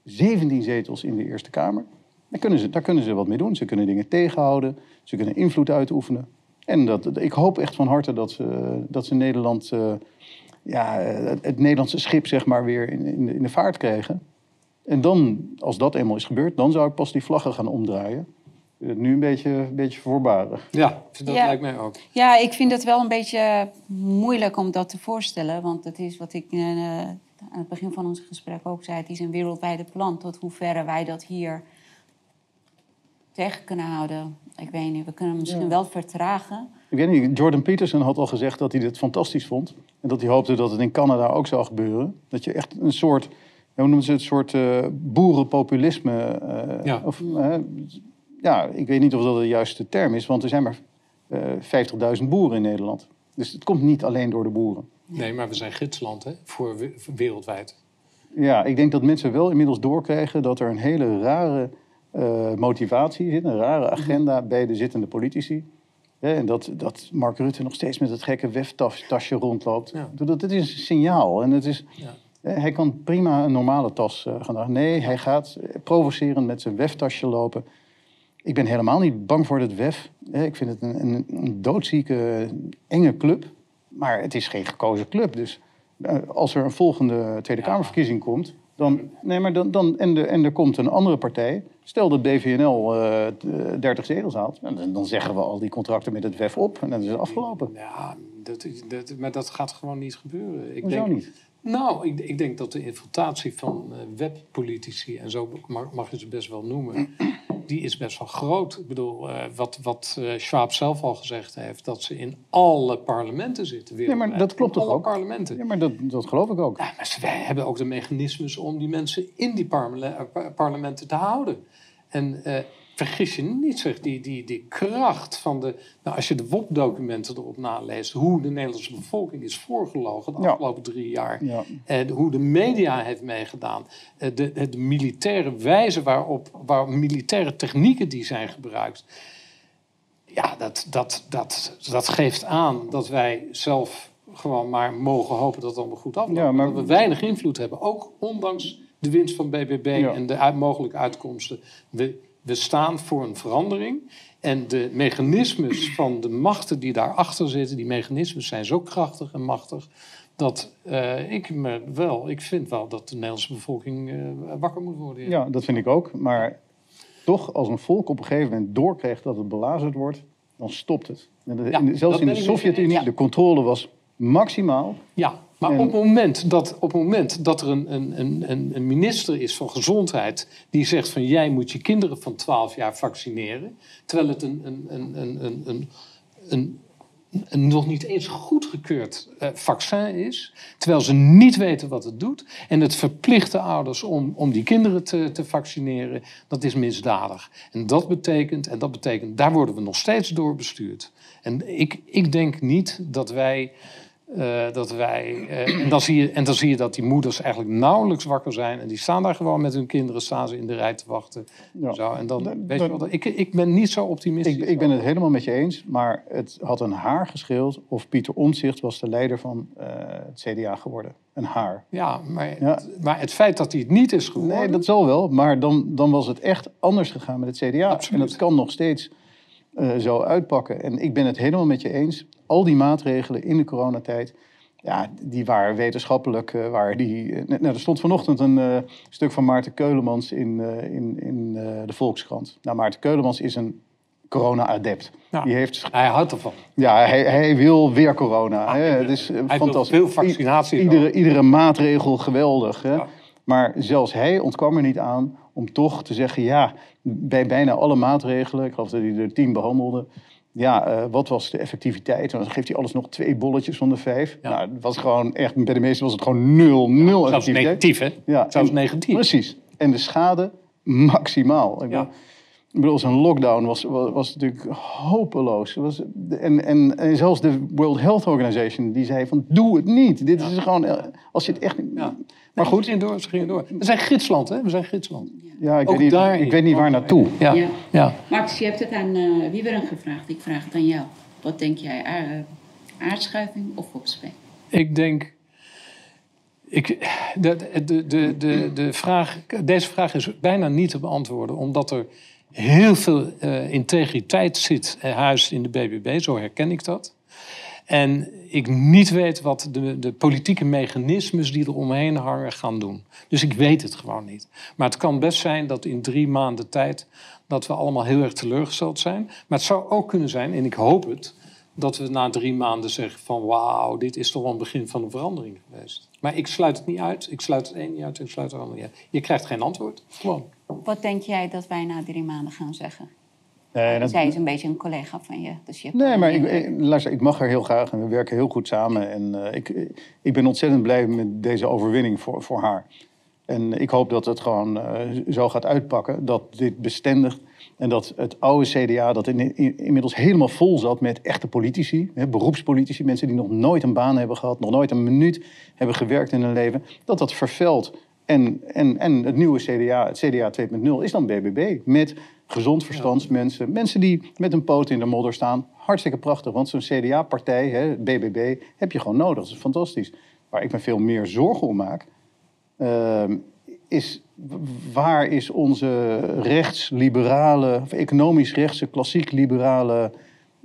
B: 17 zetels in de Eerste Kamer. Daar kunnen, ze, daar kunnen ze wat mee doen. Ze kunnen dingen tegenhouden. Ze kunnen invloed uitoefenen. En dat, ik hoop echt van harte dat ze, dat ze Nederland, eh, ja, het, het Nederlandse schip zeg maar, weer in, in, de, in de vaart krijgen. En dan, als dat eenmaal is gebeurd, dan zou ik pas die vlaggen gaan omdraaien. Nu een beetje, een beetje voorbarig.
C: Ja, dat
A: Ja.
C: lijkt mij ook.
A: Ja, ik vind het wel een beetje moeilijk om dat te voorstellen. Want het is wat ik eh, aan het begin van ons gesprek ook zei. Het is een wereldwijde plan. Tot hoeverre wij dat hier tegen kunnen houden. Ik weet niet, we kunnen hem misschien
B: Ja.
A: wel vertragen.
B: Ik weet niet, Jordan Peterson had al gezegd dat hij dit fantastisch vond. En dat hij hoopte dat het in Canada ook zou gebeuren. Dat je echt een soort, hoe noemen ze het, een soort eh, boerenpopulisme... eh,
C: Ja.
B: Of, eh, ja, ik weet niet of dat de juiste term is, want er zijn maar eh 50.000 boeren in Nederland. Dus het komt niet alleen door de boeren.
C: Nee, maar we zijn gidsland hè, voor we- voor wereldwijd.
B: Ja, ik denk dat mensen wel inmiddels doorkrijgen dat er een hele rare eh, motivatie zit, een rare agenda bij de zittende politici. En dat, dat Mark Rutte nog steeds met het gekke WEF-tasje rondloopt.
C: Ja.
B: Dat, dat is een signaal. En het is,
C: Ja.
B: hij kan prima een normale tas eh, gaan dragen. Nee, hij gaat eh, provocerend met zijn WEF-tasje lopen. Ik ben helemaal niet bang voor het WEF. Ik vind het een, een, een doodzieke, enge club. Maar het is geen gekozen club. Dus eh, als er een volgende Tweede. Kamerverkiezing komt... Dan, nee, maar dan, dan, en, de, en er komt een andere partij. Stel dat BVNL t- 30 zetels haalt. en Dan, dan zeggen we al die contracten met het WEF op. En dan is het afgelopen.
C: Ja, dat, dat, maar dat gaat gewoon niet gebeuren. Ik
B: Hoezo
C: denk,
B: niet?
C: Nou, ik, ik denk dat de infiltratie van eh, webpolitici, en zo mag, mag je ze best wel noemen, *clears throat* die is best wel groot. Ik bedoel, eh, wat, wat eh, Schwab zelf al gezegd heeft, dat ze in alle parlementen zitten.
B: Nee, maar
C: wereldwijd.
B: dat klopt
C: In
B: toch
C: alle
B: ook?
C: parlementen.
B: Ja, maar dat, dat geloof ik ook.
C: Ja, maar ze- wij hebben ook de mechanismes om die mensen in die parle- pa- parlementen te houden. En vergis je niet, zeg, die, die, die kracht van de. Nou, als je de WOP-documenten erop naleest, hoe de Nederlandse bevolking is voorgelogen de
B: Ja.
C: afgelopen drie jaar.
B: Ja.
C: En hoe de media heeft meegedaan. eh, De, de, de militaire wijze waarop, waar militaire technieken die zijn gebruikt. Ja, dat, dat, dat, dat geeft aan dat wij zelf gewoon maar mogen hopen dat het allemaal goed afloopt.
B: Ja, maar-
C: Dat we weinig invloed hebben. Ook ondanks de winst van BBB
B: Ja.
C: en de uit, mogelijke uitkomsten. We, we staan voor een verandering. En de mechanismes van de machten die daarachter zitten, die mechanismes zijn zo krachtig en machtig. Dat eh, ik me wel, ik vind wel dat de Nederlandse bevolking eh, wakker moet worden.
B: Ja, dat vind ik ook. Maar toch, als een volk op een gegeven moment doorkrijgt dat het belazerd wordt, dan stopt het. En de-
C: Ja,
B: in de-
C: dat
B: zelfs in de Sovjet-Unie, de controle was maximaal.
C: Ja, maar op, het moment dat, op het moment dat er een, een, een, een- minister is van Gezondheid die zegt van jij moet je kinderen van 12 jaar vaccineren, terwijl het een, een, een, een, een, een, een, een nog niet eens goedgekeurd eh, vaccin is, terwijl ze niet weten wat het doet en het verplicht de ouders om, om die kinderen te, te vaccineren, dat is misdadig. En dat betekent, en dat betekent, daar worden we nog steeds door bestuurd. En ik, ik denk niet dat wij eh, dat wij, eh, en, dan zie je, en dan zie je dat die moeders eigenlijk nauwelijks wakker zijn. En die staan daar gewoon met hun kinderen staan ze in de rij te wachten.
B: Ja.
C: Zo, en dan,
B: Dat-
C: weet je
B: dat-
C: wel, ik, ik ben niet zo optimistisch.
B: Ik, ik ben het helemaal met je eens, maar het had een haar gescheeld of Pieter Omtzigt was de leider van eh, het CDA geworden. Een haar.
C: Ja, maar,
B: Ja.
C: maar het feit dat hij het niet is geworden...
B: Nee, dat zal wel, maar dan, dan was het echt anders gegaan met het CDA.
C: Absoluut.
B: En dat kan nog steeds zo uitpakken. En ik ben het helemaal met je eens. Al die maatregelen in de coronatijd, ja, die waren wetenschappelijk. waren die, eh, nou, er stond vanochtend een eh, stuk van Maarten Keulemans in, in, in de Volkskrant. Nou, Maarten Keulemans is een corona-adept.
C: Ja.
B: Die heeft,
C: Hij houdt ervan.
B: ja, hij, hij wil weer corona. hè. Het is
C: Hij
B: fantastisch.
C: veel vaccinatie.
B: I- Iedere, iedere maatregel geweldig. Hè?
C: Ja.
B: Maar zelfs hij ontkwam er niet aan om toch te zeggen... ja, bij bijna alle maatregelen, ik geloof dat hij er tien behandelde... ja, eh, wat was de effectiviteit? Dan geeft hij alles nog twee bolletjes van de vijf.
C: Ja.
B: Nou, het was gewoon echt, bij de meesten was het gewoon nul, nul
C: Zelfs
B: effectiviteit.
C: negatief, hè?
B: Ja,
C: Zelfs
B: en-
C: negatief.
B: Precies. En de schade maximaal. Ik
C: Ja.
B: bedoel, zo'n lockdown was, was, was natuurlijk hopeloos. Was, en, en, en zelfs de World Health Organization die zei van doe het niet. Dit is gewoon, eh, als je het echt... Maar goed,
C: ze gingen door. We zijn gidsland, hè? We zijn gidsland.
B: ja, ik,
C: Ook
B: weet niet,
C: daarin.
B: ik weet niet waar naartoe.
C: Ja,
A: Ja.
C: ja.
A: Max, je hebt het aan eh Wieberen gevraagd. Ik vraag het aan jou. Wat denk jij? Aar- aardschuiving of opspeen?
C: Ik denk. Ik, de, de, de, de, de vraag, deze vraag is bijna niet te beantwoorden, omdat er heel veel eh, integriteit zit en huis in de BBB, zo herken ik dat. En ik niet weet wat de, de politieke mechanismes die er omheen hangen gaan doen. Dus ik weet het gewoon niet. Maar het kan best zijn dat in drie maanden tijd dat we allemaal heel erg teleurgesteld zijn. Maar het zou ook kunnen zijn, en ik hoop het, dat we na drie maanden zeggen van wauw, dit is toch wel een begin van een verandering geweest. Maar ik sluit het niet uit. Ik sluit het een niet uit, ik sluit het ander niet uit. Je krijgt geen antwoord. Gewoon.
A: Wat denk jij dat wij na drie maanden gaan zeggen?
B: Nee, dat-
A: Zij is een beetje een collega van je. Dus je
B: Nee, maar ik,
A: indruk.
B: ik- luister, ik mag haar heel graag en we werken heel goed samen. En eh, ik, ik ben ontzettend blij met deze overwinning voor, voor haar. En ik hoop dat het gewoon eh, zo gaat uitpakken, dat dit bestendigt. En dat het oude CDA, dat in, in- inmiddels helemaal vol zat met echte politici, hè, beroepspolitici, mensen die nog nooit een baan hebben gehad, nog nooit een minuut hebben gewerkt in hun leven, dat dat vervelt. En, en, en het nieuwe CDA, het CDA 2.0, is dan BBB. Met gezond verstandsmensen. Mensen die met een poot in de modder staan. Hartstikke prachtig, want zo'n CDA-partij, BBB, heb je gewoon nodig. Dat is fantastisch. Waar ik me veel meer zorgen om maak, ehm, is waar is onze rechtsliberale, of economisch rechtse, klassiek liberale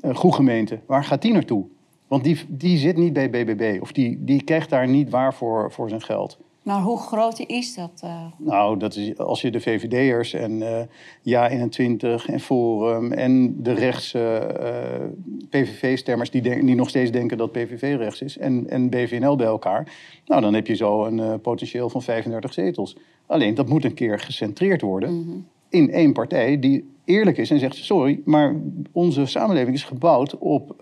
B: uh, groegemeente? Waar gaat die naartoe? Want die, die zit niet bij BBB of die, die krijgt daar niet waar voor, voor zijn geld.
A: Maar hoe groot is dat? Uh...
B: Nou, dat is, als je de VVD'ers en uh, Ja21 en Forum en de rechtse uh, PVV-stemmers die, die nog steeds denken dat PVV rechts is en, en BVNL bij elkaar, nou dan heb je zo een potentieel van 35 zetels. Alleen dat moet een keer gecentreerd worden mm -hmm. in één partij die eerlijk is en zegt: sorry, maar onze samenleving is gebouwd op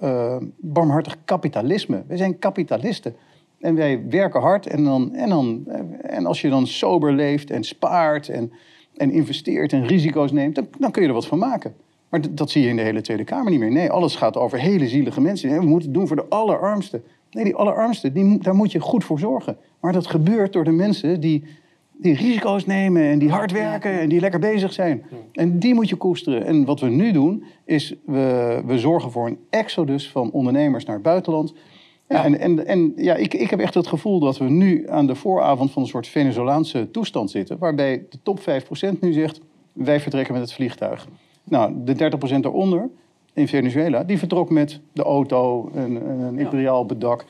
B: barmhartig kapitalisme. We zijn kapitalisten. En wij werken hard en, dan, en, dan, en als je dan sober leeft en spaart en, en investeert en risico's neemt, dan, dan kun je er wat van maken. Maar dat zie je in de hele Tweede Kamer niet meer. Nee, alles gaat over hele zielige mensen. we moeten het doen voor de allerarmsten. Nee, die allerarmsten, die, daar moet je goed voor zorgen. Maar dat gebeurt door de mensen die, die risico's nemen en die hard werken en die lekker bezig zijn. En die moet je koesteren. En wat we nu doen, is we, we zorgen voor een exodus van ondernemers naar het buitenland. Ja, en, en, en ja, ik, ik heb echt het gevoel dat we nu aan de vooravond van een soort Venezolaanse toestand zitten. Waarbij de top 5% nu zegt, wij vertrekken met het vliegtuig. Nou, de 30% eronder in Venezuela, die vertrok met de auto, een, een imperiaal op het dak.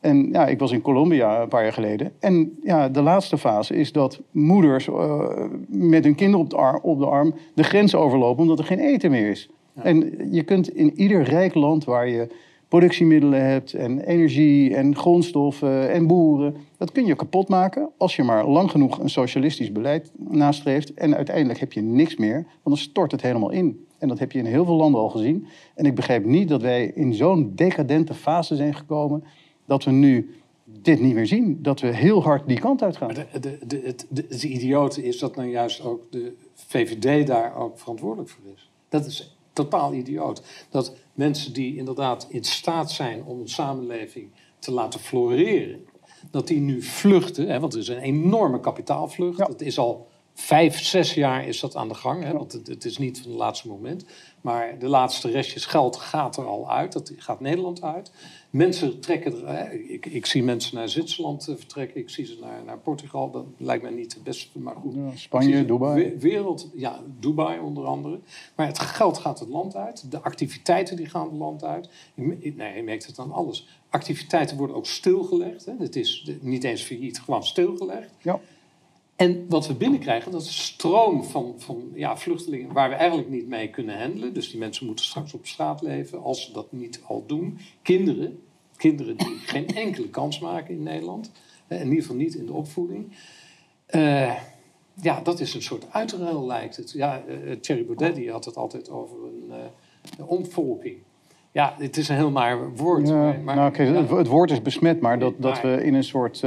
B: En ja, ik was in Colombia een paar jaar geleden. En ja, de laatste fase is dat moeders uh, met hun kinderen op de, arm, op de arm de grens overlopen omdat er geen eten meer is. Ja. En je kunt in ieder rijk land waar je productiemiddelen hebt en energie en grondstoffen en boeren. Dat kun je kapot maken als je maar lang genoeg een socialistisch beleid nastreeft. En uiteindelijk heb je niks meer, want dan stort het helemaal in. En dat heb je in heel veel landen al gezien. En ik begrijp niet dat wij in zo'n decadente fase zijn gekomen dat we nu dit niet meer zien. Dat we heel hard die kant uit gaan.
C: Maar de, de, de, de idiote is dat nou juist ook de VVD daar ook verantwoordelijk voor is. Dat is totaal idioot. Dat mensen die inderdaad in staat zijn om een samenleving te laten floreren, dat die nu vluchten, hè, want er is een enorme kapitaalvlucht. Ja. Dat is al vijf, zes jaar is dat aan de gang. Hè, want het, het, is niet van het laatste moment. Maar de laatste restjes geld gaat er al uit. Dat gaat Nederland uit. Mensen trekken er. ik, ik, zie mensen naar Zwitserland eh, vertrekken. Ik zie ze naar, naar Portugal. Dat lijkt mij niet het beste, maar goed. Ja,
B: Spanje, Dubai.
C: Wereld, ja, Dubai onder andere. Maar het geld gaat het land uit. De activiteiten die gaan het land uit. Nee, je merkt het aan alles. Activiteiten worden ook stilgelegd. Hè. Het is niet eens failliet, gewoon stilgelegd.
B: Ja.
C: En wat we binnenkrijgen, dat is een stroom van, van ja, vluchtelingen waar we eigenlijk niet mee kunnen handelen. Dus die mensen moeten straks op straat leven als ze dat niet al doen. Kinderen, kinderen die *laughs* geen enkele kans maken in Nederland. In ieder geval niet in de opvoeding. Uh, ja, dat is een soort uitruil lijkt het. Ja, uh, Thierry Baudet die had het altijd over een uh, omvolking. Ja, het is een heel maar woord.
B: Ja,
C: maar,
B: nou, het, het, woord is besmet, maar dat, dat we in een soort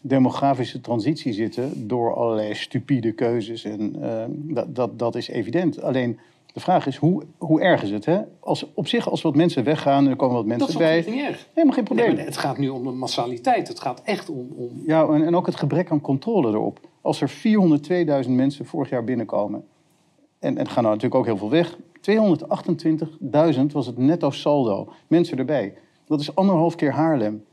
B: demografische transitie zitten door allerlei stupide keuzes. En uh, dat, dat, dat is evident. Alleen de vraag is, hoe, hoe erg is het? Hè? Als, op zich, als wat mensen weggaan en er komen wat mensen bij...
C: Dat is niet erg.
B: Helemaal geen probleem.
C: Nee, het gaat nu om de massaliteit. Het gaat echt om... om...
B: Ja, en, en ook het gebrek aan controle erop. Als er 402.000 mensen vorig jaar binnenkomen... en, en er gaan natuurlijk ook heel veel weg... 228.000 was het netto saldo. Mensen erbij. Dat is anderhalf keer Haarlem.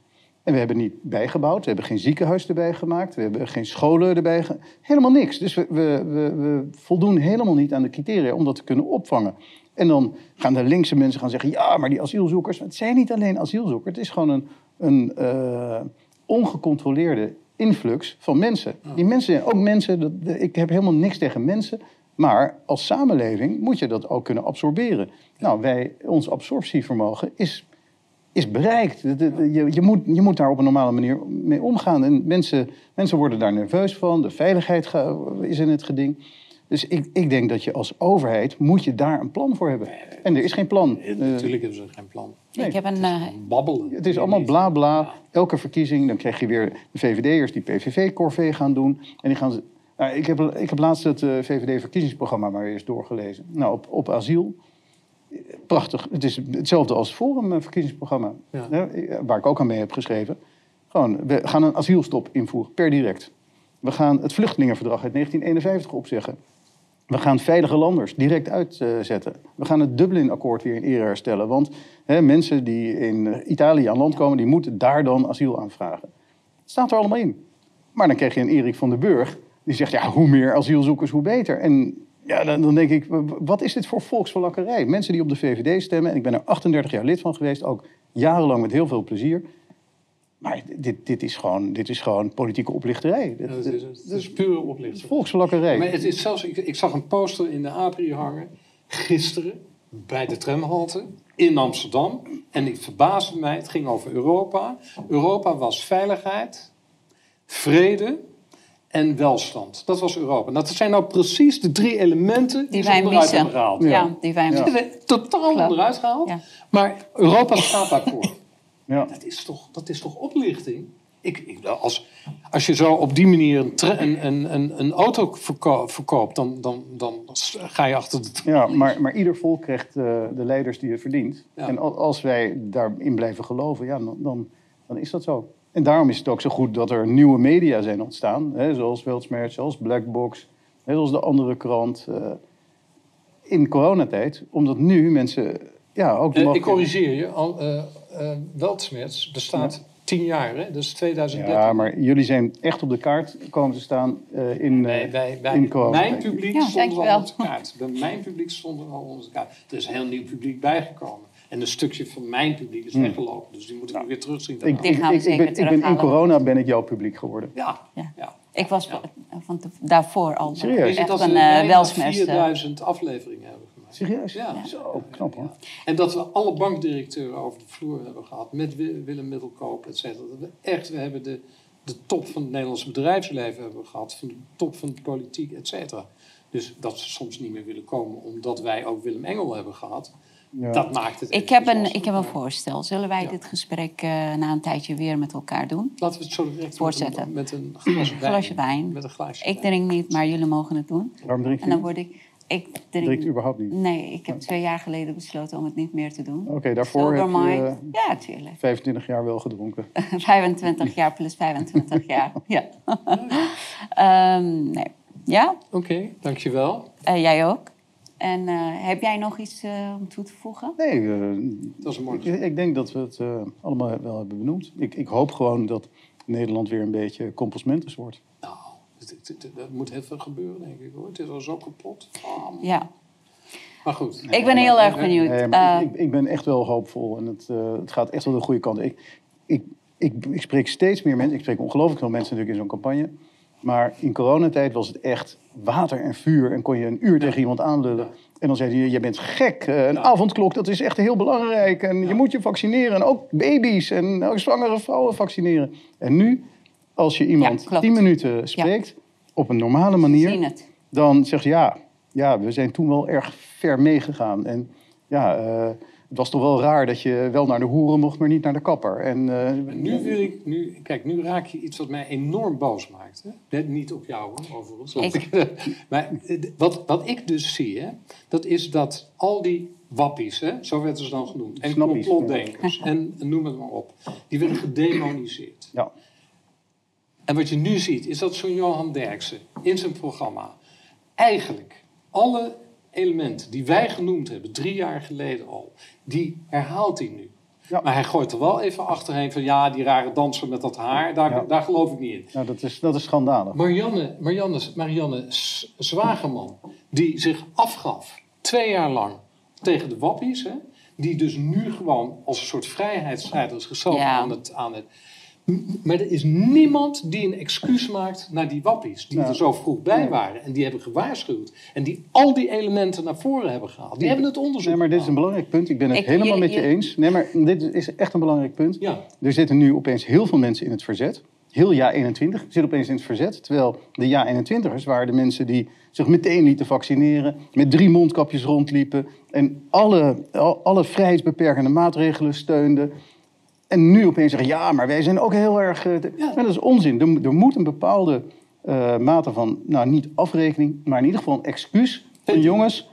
B: En we hebben niet bijgebouwd, we hebben geen ziekenhuis erbij gemaakt, we hebben geen scholen erbij. Helemaal niks. Dus we, we, we, we, voldoen helemaal niet aan de criteria om dat te kunnen opvangen. En dan gaan de linkse mensen gaan zeggen, ja, maar die asielzoekers, het zijn niet alleen asielzoekers, het is gewoon een, een uh, ongecontroleerde influx van mensen. Die mensen zijn ook mensen, dat, ik heb helemaal niks tegen mensen, maar als samenleving moet je dat ook kunnen absorberen. Nou, wij, ons absorptievermogen is is bereikt. Je, je, moet, je moet daar op een normale manier mee omgaan. En mensen, mensen worden daar nerveus van. De veiligheid is in het geding. Dus ik, ik denk dat je als overheid moet je daar een plan voor hebben. En er is geen plan.
C: Ja, natuurlijk hebben ze geen plan.
A: Ik heb een... Uh...
C: Babbelen.
B: Het is allemaal bla bla. Elke verkiezing, dan krijg je weer de VVD'ers die PVV-corvée gaan doen. En die gaan... Nou, ik, heb, ik heb laatst het uh, VVD-verkiezingsprogramma maar eens doorgelezen. Nou, op, op asiel prachtig. Het is hetzelfde als het Forum eh, verkiezingsprogramma. Ja. Waar ik ook aan mee heb geschreven. Gewoon, we gaan een asielstop invoeren, per direct. We gaan het vluchtelingenverdrag uit 1951 opzeggen. We gaan veilige landers direct uitzetten. We gaan het Dublin-akkoord weer in ere herstellen. Want hè, mensen die in Italië aan land komen, die moeten daar dan asiel aanvragen. Het staat er allemaal in. Maar dan krijg je een Erik van den Burg, die zegt, ja, hoe meer asielzoekers, hoe beter. En ja, dan, dan denk ik, wat is dit voor volksverlakkerij? Mensen die op de VVD stemmen, en ik ben er 38 jaar lid van geweest, ook jarenlang met heel veel plezier. Maar dit, dit, is, gewoon, dit is gewoon politieke oplichterij.
C: Ja, dat is, het is pure oplichterij.
B: Volksverlakkerij.
C: Maar het is zelfs, ik, ik zag een poster in de Apri hangen, gisteren, bij de tramhalte in Amsterdam. En ik verbaasde mij, het ging over Europa. Europa was veiligheid, vrede en welstand. Dat was Europa. Nou, dat zijn nou precies de drie elementen die,
A: wij
C: onderuit
A: missen.
C: hebben gehaald.
A: Ja, die wij
B: Ja.
A: Missen. *laughs*
C: totaal
A: Klopt.
C: onderuit gehaald.
A: Ja.
C: Maar Europa staat daarvoor. *laughs*
B: ja.
C: Dat is toch, dat is toch oplichting? Ik, ik, als, als je zo op die manier een, een, een, een, auto verko- verkoopt, dan, dan, dan ga je achter de
B: Ja, maar, maar ieder volk krijgt eh, de leiders die het verdient.
C: Ja.
B: En al- als wij daarin blijven geloven, ja, dan, dan, dan is dat zo. En daarom is het ook zo goed dat er nieuwe media zijn ontstaan. Hè, zoals Weltsmerch, zoals Blackbox, hè, zoals de andere krant. eh, in coronatijd. Omdat nu mensen ja, ook... de
C: Eh, ik corrigeer je. Al, eh eh, Weltsmerts bestaat tien jaar, hè? dus 2013.
B: Ja, maar jullie zijn echt op de kaart komen te staan eh, in, eh,
C: Bij, bij, bij
B: in corona.
C: mijn publiek
A: Ja,
C: stonden we al op de kaart. Bij mijn publiek stonden we al op de kaart. Er is een heel nieuw publiek bijgekomen. En een stukje van mijn publiek is weggelopen. Dus die moet ik weer terugzien.
B: Hmm. Ik,
A: Die
B: ik,
A: gaan we
B: ik, ik
A: zeker
B: ben, ik ben in corona ben ik jouw publiek geworden.
C: Ja,
A: Ja.
C: ja.
A: Ik was
C: Ja.
A: van te- daarvoor al
B: Serieus?
C: Je
A: echt een uh, welsmers. eh.
C: 4000 afleveringen hebben gemaakt?
B: Serieus?
C: Ja.
B: Zo, knap hoor.
C: En dat we alle bankdirecteuren over de vloer hebben gehad. Met Wi- Willem Middelkoop, et cetera. Dat we echt, we hebben de, de top van het Nederlandse bedrijfsleven hebben gehad. Van de top van de politiek, et cetera. Dus dat ze soms niet meer willen komen omdat wij ook Willem Engel hebben gehad.
B: Ja.
C: Dat maakt het
A: Ik heb, een, ik heb een voorstel. Zullen wij
C: Ja.
A: dit gesprek eh, na een tijdje weer met elkaar doen?
C: Laten we het zo direct met
A: Voortzetten.
C: een, met een glas wijn.
A: Glasje wijn.
C: Met een glaasje
A: Ik
C: wijn.
A: drink niet, maar jullie mogen het doen.
B: Waarom drink je
A: En dan word ik... Ik drink,
B: überhaupt niet?
A: Nee, ik heb twee jaar geleden besloten om het niet meer te doen.
B: Oké, daarvoor heb
A: Sober
B: je
A: mind.
B: eh,
A: Ja, tuurlijk.
B: 25 jaar wel gedronken. *laughs*
A: 25 jaar plus 25 *laughs* jaar. Ja. Ehm, nee. Ja,
C: Oké, dankjewel.
A: Eh, jij ook. En eh, heb jij nog iets eh, om toe te voegen?
B: Nee, eh,
C: Dat was een mooi
B: ik, ik denk dat we het eh, allemaal wel hebben benoemd. Ik, ik hoop gewoon dat Nederland weer een beetje compostmentus wordt.
C: Nou, er moet heel veel gebeuren, denk ik hoor. Het is al zo kapot. Ah,
A: Ja,
C: Maar goed.
A: ik ben heel erg benieuwd.
B: Nee,
A: Eh,
B: ik, ik, ben echt wel hoopvol en het, eh, het gaat echt wel de goede kant. Ik, ik, ik, ik spreek steeds meer mensen, ik spreek ongelooflijk veel mensen natuurlijk in zo'n campagne. Maar in coronatijd was het echt water en vuur en kon je een uur tegen iemand aanlullen. En dan zei hij, je bent gek, eh, een
C: Ja.
B: avondklok, dat is echt heel belangrijk. En je moet je vaccineren en ook baby's en ook zwangere vrouwen vaccineren. En nu, als je iemand
A: klopt.
B: tien minuten spreekt, op een normale manier dan zegt ze ja, ja, we zijn toen wel erg ver meegegaan. En ja, eh, het was toch wel raar dat je wel naar de hoeren mocht, maar niet naar de kapper. En, eh,
C: nu wil ik, nu, kijk, nu raak je iets wat mij enorm boos maakt. Hè? Net niet op jou, hoor, overigens. want
A: Ik- *laughs*
C: maar eh, wat, wat ik dus zie, hè, dat is dat al die wappies, hè, zo werden ze dan genoemd, en
B: Snappies,
C: complotdenkers, en noem het maar op, die werden gedemoniseerd.
B: ja,
C: En wat je nu ziet, is dat zo'n Johan Derksen in zijn programma eigenlijk alle elementen die wij genoemd hebben, drie jaar geleden al, die herhaalt hij nu.
B: Ja.
C: Maar hij gooit er wel even achterheen van ja, die rare danser met dat haar, daar,
B: Ja.
C: daar geloof ik niet in.
B: nou, dat, is, dat is schandalig.
C: Marianne, Marianne, Marianne Zwageman, die zich afgaf twee jaar lang tegen de wappies, hè, die dus nu gewoon als een soort vrijheidsstrijder zichzelf
A: Ja.
C: aan het... Aan het maar er is niemand die een excuus maakt naar die wappies, die
B: Ja.
C: er zo vroeg bij waren en die hebben gewaarschuwd en die al die elementen naar voren hebben gehaald. Die hebben het onderzoek
B: Nee, maar dit is een belangrijk punt. Ik ben het
A: Ik-
B: helemaal met je eens. Nee, maar dit is echt een belangrijk punt.
C: Ja,
B: Er zitten nu opeens heel veel mensen in het verzet. Heel Ja 21 zit opeens in het verzet. Terwijl de Ja 21ers waren de mensen die zich meteen lieten vaccineren. Met drie mondkapjes rondliepen. En alle, al- alle vrijheidsbeperkende maatregelen steunden. En nu opeens zeggen, ja, maar wij zijn ook heel erg... eh,
C: Ja.
B: Dat is onzin. Er, moet- er moet een bepaalde eh, mate van, nou niet afrekening, maar in ieder geval een excuus. Van jongens,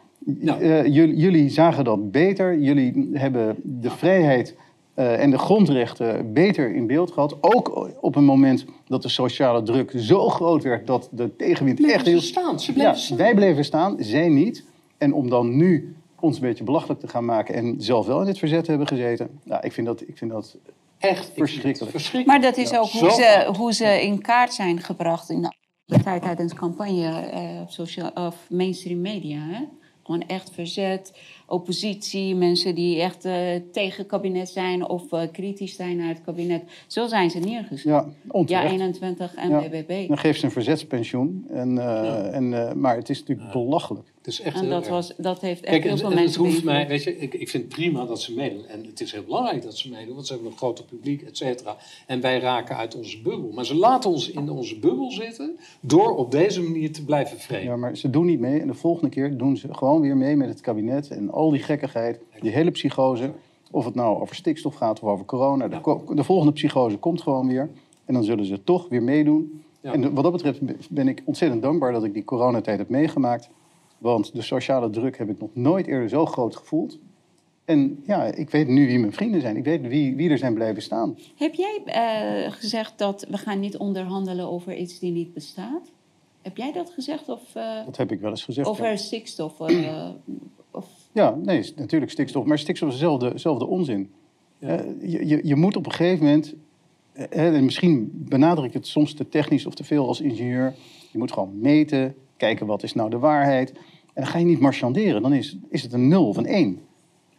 B: eh, jullie, zagen dat beter. Jullie hebben de vrijheid en de grondrechten beter in beeld gehad. Ook op een moment dat de sociale druk zo groot werd dat de tegenwind
C: Bleven
B: echt heel...
C: staan, ze bleven
B: Ja,
C: staan.
B: wij bleven staan, zij niet. En om dan nu ons een beetje belachelijk te gaan maken en zelf wel in het verzet hebben gezeten. Nou, ik vind dat, ik vind dat
C: Echt ik vind het
B: Verschrikkelijk.
C: verschrikkelijk.
A: Maar dat is ook hoe ze, hoe ze in kaart zijn gebracht in de tijd tijdens campagne eh, op social, of mainstream media. Hè? Gewoon echt verzet, oppositie, mensen die echt eh, tegen het kabinet zijn of eh, kritisch zijn naar het kabinet. Zo zijn ze neergezet.
B: ja,
A: Ja,
B: onterecht.
A: 21 en
B: Ja.
A: BBB.
B: Dan geeft ze een verzetspensioen. En, eh, en, eh, maar het is natuurlijk belachelijk.
C: Het is echt
A: En
C: heel
A: dat,
C: erg.
A: was, dat heeft echt
C: Kijk,
A: heel
C: en,
A: veel
C: en het hoeft mij, weet je, ik, ik vind het prima dat ze meedoen. En het is heel belangrijk dat ze meedoen, want ze hebben een groter publiek, et cetera. En wij raken uit onze bubbel. Maar ze laten ons in onze bubbel zitten door op deze manier te blijven vreden.
B: Ja, maar ze doen niet mee. En de volgende keer doen ze gewoon weer mee met het kabinet. En al die gekkigheid, die hele psychose. Of het nou over stikstof gaat of over corona. De, volgende psychose komt gewoon weer. En dan zullen ze toch weer meedoen.
C: Ja.
B: En wat dat betreft ben ik ontzettend dankbaar dat ik die coronatijd heb meegemaakt. Want de sociale druk heb ik nog nooit eerder zo groot gevoeld. En ja, ik weet nu wie mijn vrienden zijn. Ik weet wie, wie er zijn blijven staan.
A: Heb jij eh, gezegd dat we gaan niet onderhandelen over iets die niet bestaat? Heb jij dat gezegd? Of eh,
B: Dat heb ik wel eens gezegd. ja.
A: over stikstof? eh, *clears throat* of,
B: Ja, nee, natuurlijk stikstof. Maar stikstof is dezelfde, dezelfde onzin. Je, je, je moet op een gegeven moment... en misschien benadruk ik het soms te technisch of te veel als ingenieur. Je moet gewoon meten, kijken wat is nou de waarheid. En dan ga je niet marchanderen. Dan is, is het een nul of een één.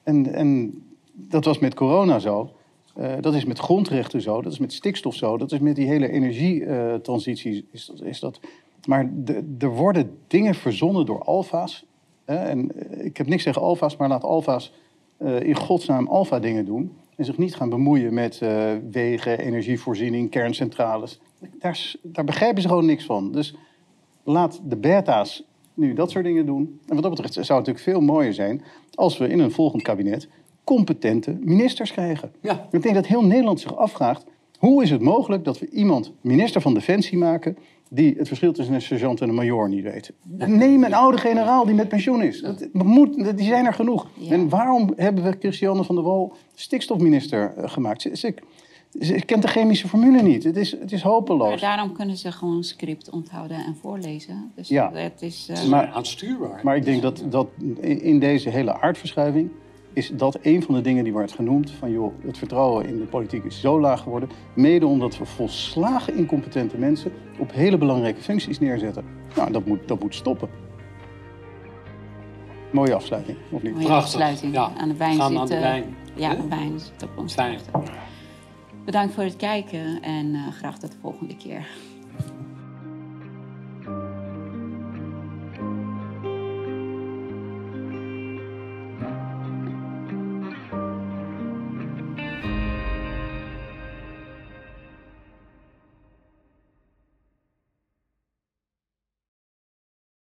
B: En, en dat was met corona zo. Eh, dat is met grondrechten zo. Dat is met stikstof zo. Dat is met die hele energietransitie. is dat, is dat. Maar de- er worden dingen verzonnen door alfa's. Hè, en eh, ik heb niks tegen alfa's, maar laat alfa's eh, in godsnaam alfa dingen doen. En zich niet gaan bemoeien met eh, wegen, energievoorziening, kerncentrales. Daar, daar begrijpen ze gewoon niks van. Dus laat de beta's nu dat soort dingen doen. En wat dat betreft zou het natuurlijk veel mooier zijn als we in een volgend kabinet competente ministers krijgen.
C: Ja.
B: Ik denk dat heel Nederland zich afvraagt: hoe is het mogelijk dat we iemand minister van Defensie maken die het verschil tussen een sergeant en een major niet weet? Neem een oude generaal die met pensioen is. Dat moet, die zijn er genoeg.
A: Ja.
B: En waarom hebben we Christiane van der Wal stikstofminister eh, gemaakt? Ze, ze, ze kent de chemische formule niet. Het is, het is
A: maar
B: hopeloos.
A: daarom kunnen ze gewoon script onthouden en voorlezen. Dus
B: Ja.
A: het is... eh,
C: Het is
B: Maar-
C: aanstuurbaar.
B: Maar ik denk dat, dat in deze hele aardverschuiving is dat een van de dingen die wordt genoemd. Van joh, het vertrouwen in de politiek is zo laag geworden. Mede omdat we volslagen incompetente mensen op hele belangrijke functies neerzetten. Nou, dat moet, dat moet stoppen. Mooie afsluiting, of niet?
A: mooie
C: Prachtig.
A: afsluiting.
C: Ja.
A: Aan de wijn
C: Gaan
A: zit...
C: aan de wijn.
A: Ja,
C: Hè?
A: de wijn zit op ons
C: Fijn.
A: Bedankt voor het kijken en eh, graag tot de volgende keer.